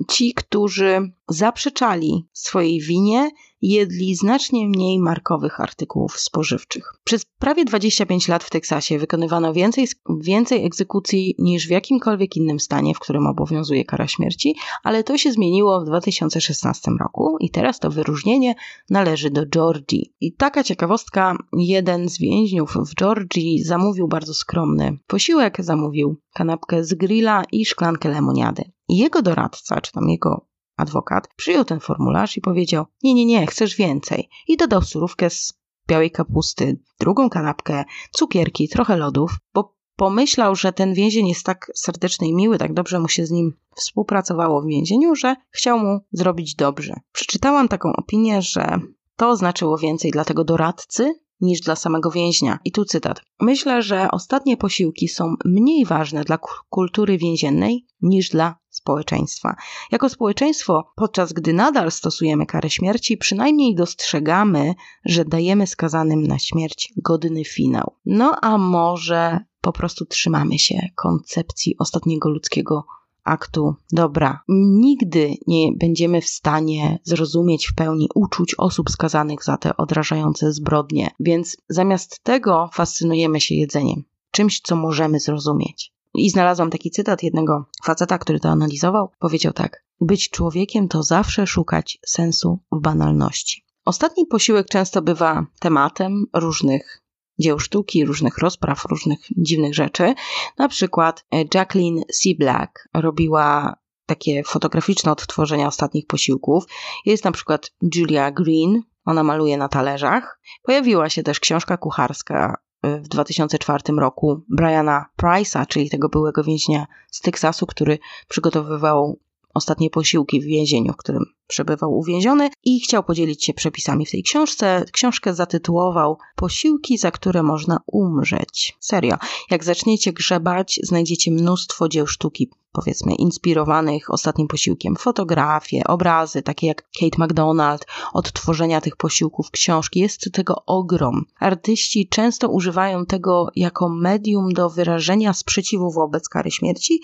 ci, którzy zaprzeczali swojej winie, jedli znacznie mniej markowych artykułów spożywczych. Przez prawie 25 lat w Teksasie wykonywano więcej, więcej egzekucji niż w jakimkolwiek innym stanie, w którym obowiązuje kara śmierci, ale to się zmieniło w 2016 roku i teraz to wyróżnienie należy do Georgii. I taka ciekawostka, jeden z więźniów w Georgii zamówił bardzo skromny posiłek, zamówił kanapkę z grilla i szklankę lemoniady. Jego doradca, czy tam jego adwokat, przyjął ten formularz i powiedział: Nie, nie, nie, chcesz więcej. I dodał surówkę z białej kapusty, drugą kanapkę, cukierki, trochę lodów, bo pomyślał, że ten więzień jest tak serdeczny i miły, tak dobrze mu się z nim współpracowało w więzieniu, że chciał mu zrobić dobrze. Przeczytałam taką opinię, że to znaczyło więcej dla tego doradcy niż dla samego więźnia. I tu cytat. Myślę, że ostatnie posiłki są mniej ważne dla kultury więziennej niż dla społeczeństwa. Jako społeczeństwo, podczas gdy nadal stosujemy karę śmierci, przynajmniej dostrzegamy, że dajemy skazanym na śmierć godny finał. No a może po prostu trzymamy się koncepcji ostatniego ludzkiego aktu dobra. Nigdy nie będziemy w stanie zrozumieć w pełni uczuć osób skazanych za te odrażające zbrodnie, więc zamiast tego fascynujemy się jedzeniem, czymś, co możemy zrozumieć. I znalazłam taki cytat jednego faceta, który to analizował. Powiedział tak: Być człowiekiem to zawsze szukać sensu w banalności. Ostatni posiłek często bywa tematem różnych dzieł sztuki, różnych rozpraw, różnych dziwnych rzeczy. Na przykład e, Jacqueline C. Black robiła takie fotograficzne odtworzenia ostatnich posiłków. Jest na przykład Julia Green, ona maluje na talerzach. Pojawiła się też książka kucharska w 2004 roku Briana Price'a, czyli tego byłego więźnia z Teksasu, który przygotowywał ostatnie posiłki w więzieniu, w którym przebywał uwięziony i chciał podzielić się przepisami w tej książce. Książkę zatytułował Posiłki, za które można umrzeć. Serio. Jak zaczniecie grzebać, znajdziecie mnóstwo dzieł sztuki, powiedzmy, inspirowanych ostatnim posiłkiem. Fotografie, obrazy, takie jak Kate McDonald, odtworzenia tych posiłków, książki. Jest tego ogrom. Artyści często używają tego jako medium do wyrażenia sprzeciwu wobec kary śmierci,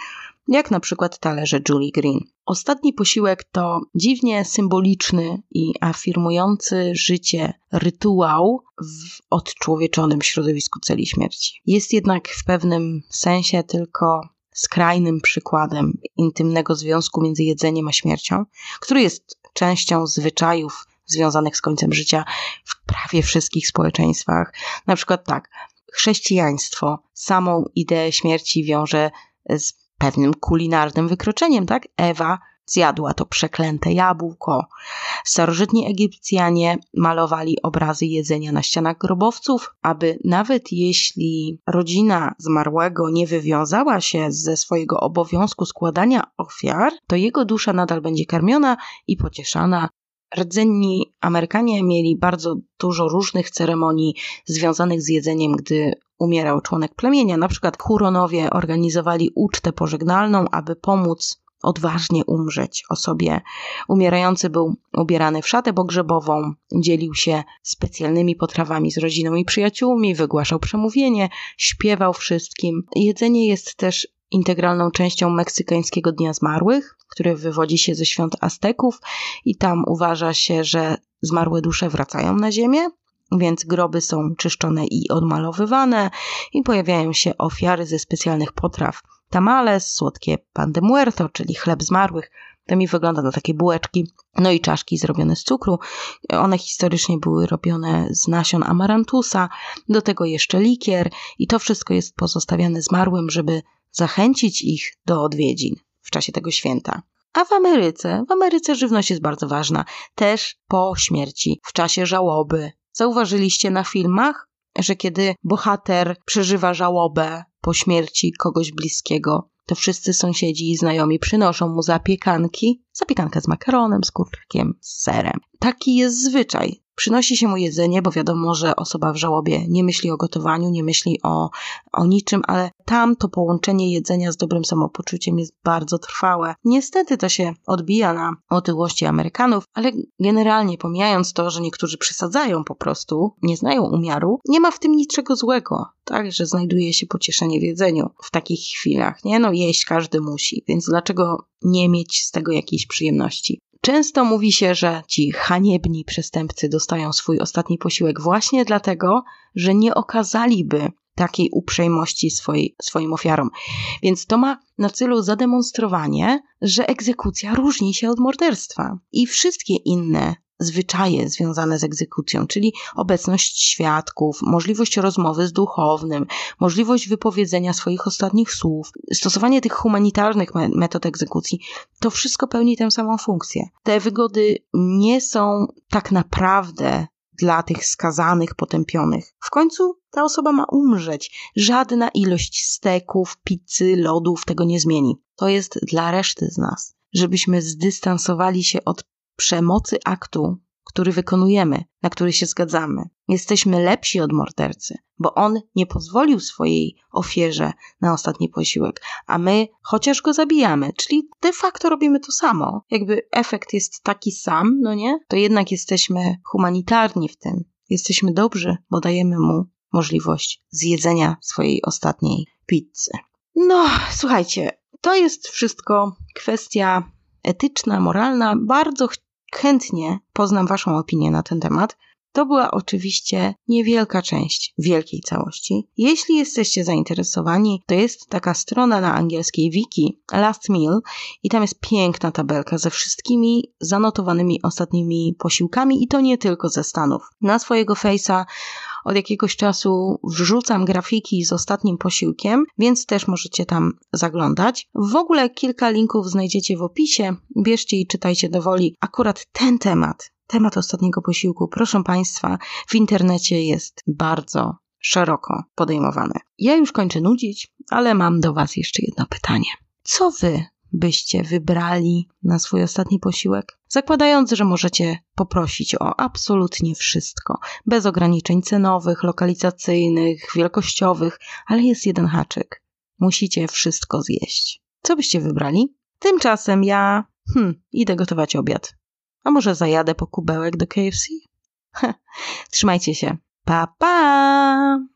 jak na przykład talerze Julie Green. Ostatni posiłek to dziwnie symboliczny i afirmujący życie rytuał w odczłowieczonym środowisku celi śmierci. Jest jednak w pewnym sensie tylko skrajnym przykładem intymnego związku między jedzeniem a śmiercią, który jest częścią zwyczajów związanych z końcem życia w prawie wszystkich społeczeństwach. Na przykład tak, chrześcijaństwo samą ideę śmierci wiąże z pewnym kulinarnym wykroczeniem, tak? Ewa zjadła to przeklęte jabłko. Starożytni Egipcjanie malowali obrazy jedzenia na ścianach grobowców, aby nawet jeśli rodzina zmarłego nie wywiązała się ze swojego obowiązku składania ofiar, to jego dusza nadal będzie karmiona i pocieszana rdzenni Amerykanie mieli bardzo dużo różnych ceremonii związanych z jedzeniem, gdy umierał członek plemienia. Na przykład Huronowie organizowali ucztę pożegnalną, aby pomóc odważnie umrzeć osobie. Umierający był ubierany w szatę pogrzebową, dzielił się specjalnymi potrawami z rodziną i przyjaciółmi, wygłaszał przemówienie, śpiewał wszystkim. Jedzenie jest też integralną częścią meksykańskiego Dnia Zmarłych, który wywodzi się ze świąt Azteków i tam uważa się, że zmarłe dusze wracają na ziemię, więc groby są czyszczone i odmalowywane i pojawiają się ofiary ze specjalnych potraw. Tamales, słodkie pan de muerto, czyli chleb zmarłych, To mi wygląda na takie bułeczki. No i czaszki zrobione z cukru. One historycznie były robione z nasion amarantusa. Do tego jeszcze likier. I to wszystko jest pozostawiane zmarłym, żeby zachęcić ich do odwiedzin w czasie tego święta. A w Ameryce, w Ameryce żywność jest bardzo ważna, też po śmierci, w czasie żałoby. Zauważyliście na filmach, że kiedy bohater przeżywa żałobę po śmierci kogoś bliskiego, to wszyscy sąsiedzi i znajomi przynoszą mu zapiekanki, zapiekankę z makaronem, z kurczakiem, z serem. Taki jest zwyczaj. Przynosi się mu jedzenie, bo wiadomo, że osoba w żałobie nie myśli o gotowaniu, nie myśli o, o niczym, ale tam to połączenie jedzenia z dobrym samopoczuciem jest bardzo trwałe. Niestety to się odbija na otyłości Amerykanów, ale generalnie pomijając to, że niektórzy przesadzają po prostu, nie znają umiaru, nie ma w tym niczego złego, tak, że znajduje się pocieszenie w jedzeniu w takich chwilach, nie? No jeść każdy musi, więc dlaczego nie mieć z tego jakiejś przyjemności? Często mówi się, że ci haniebni przestępcy dostają swój ostatni posiłek właśnie dlatego, że nie okazaliby takiej uprzejmości swoim ofiarom. Więc to ma na celu zademonstrowanie, że egzekucja różni się od morderstwa i wszystkie inne zwyczaje związane z egzekucją, czyli obecność świadków, możliwość rozmowy z duchownym, możliwość wypowiedzenia swoich ostatnich słów, stosowanie tych humanitarnych metod egzekucji, to wszystko pełni tę samą funkcję. Te wygody nie są tak naprawdę dla tych skazanych, potępionych. W końcu ta osoba ma umrzeć. Żadna ilość steków, pizzy, lodów tego nie zmieni. To jest dla reszty z nas, żebyśmy zdystansowali się od przemocy aktu, który wykonujemy, na który się zgadzamy. Jesteśmy lepsi od mordercy, bo on nie pozwolił swojej ofierze na ostatni posiłek, a my chociaż go zabijamy, czyli de facto robimy to samo. Jakby efekt jest taki sam, no nie? To jednak jesteśmy humanitarni w tym. Jesteśmy dobrzy, bo dajemy mu możliwość zjedzenia swojej ostatniej pizzy. No, słuchajcie, to jest wszystko kwestia etyczna, moralna. Bardzo chętnie poznam Waszą opinię na ten temat. To była oczywiście niewielka część wielkiej całości. Jeśli jesteście zainteresowani, to jest taka strona na angielskiej wiki Last Meal i tam jest piękna tabelka ze wszystkimi zanotowanymi ostatnimi posiłkami i to nie tylko ze Stanów. Na swojego face'a od jakiegoś czasu wrzucam grafiki z ostatnim posiłkiem, więc też możecie tam zaglądać. W ogóle kilka linków znajdziecie w opisie. Bierzcie i czytajcie do woli. Akurat ten temat, temat ostatniego posiłku, proszę Państwa, w internecie jest bardzo szeroko podejmowany. Ja już kończę nudzić, ale mam do Was jeszcze jedno pytanie. Co Wy byście wybrali na swój ostatni posiłek? Zakładając, że możecie poprosić o absolutnie wszystko, bez ograniczeń cenowych, lokalizacyjnych, wielkościowych, ale jest jeden haczyk. Musicie wszystko zjeść. Co byście wybrali? Tymczasem ja, hmm, idę gotować obiad. A może zajadę po kubełek do KFC? Trzymajcie się. Pa, pa!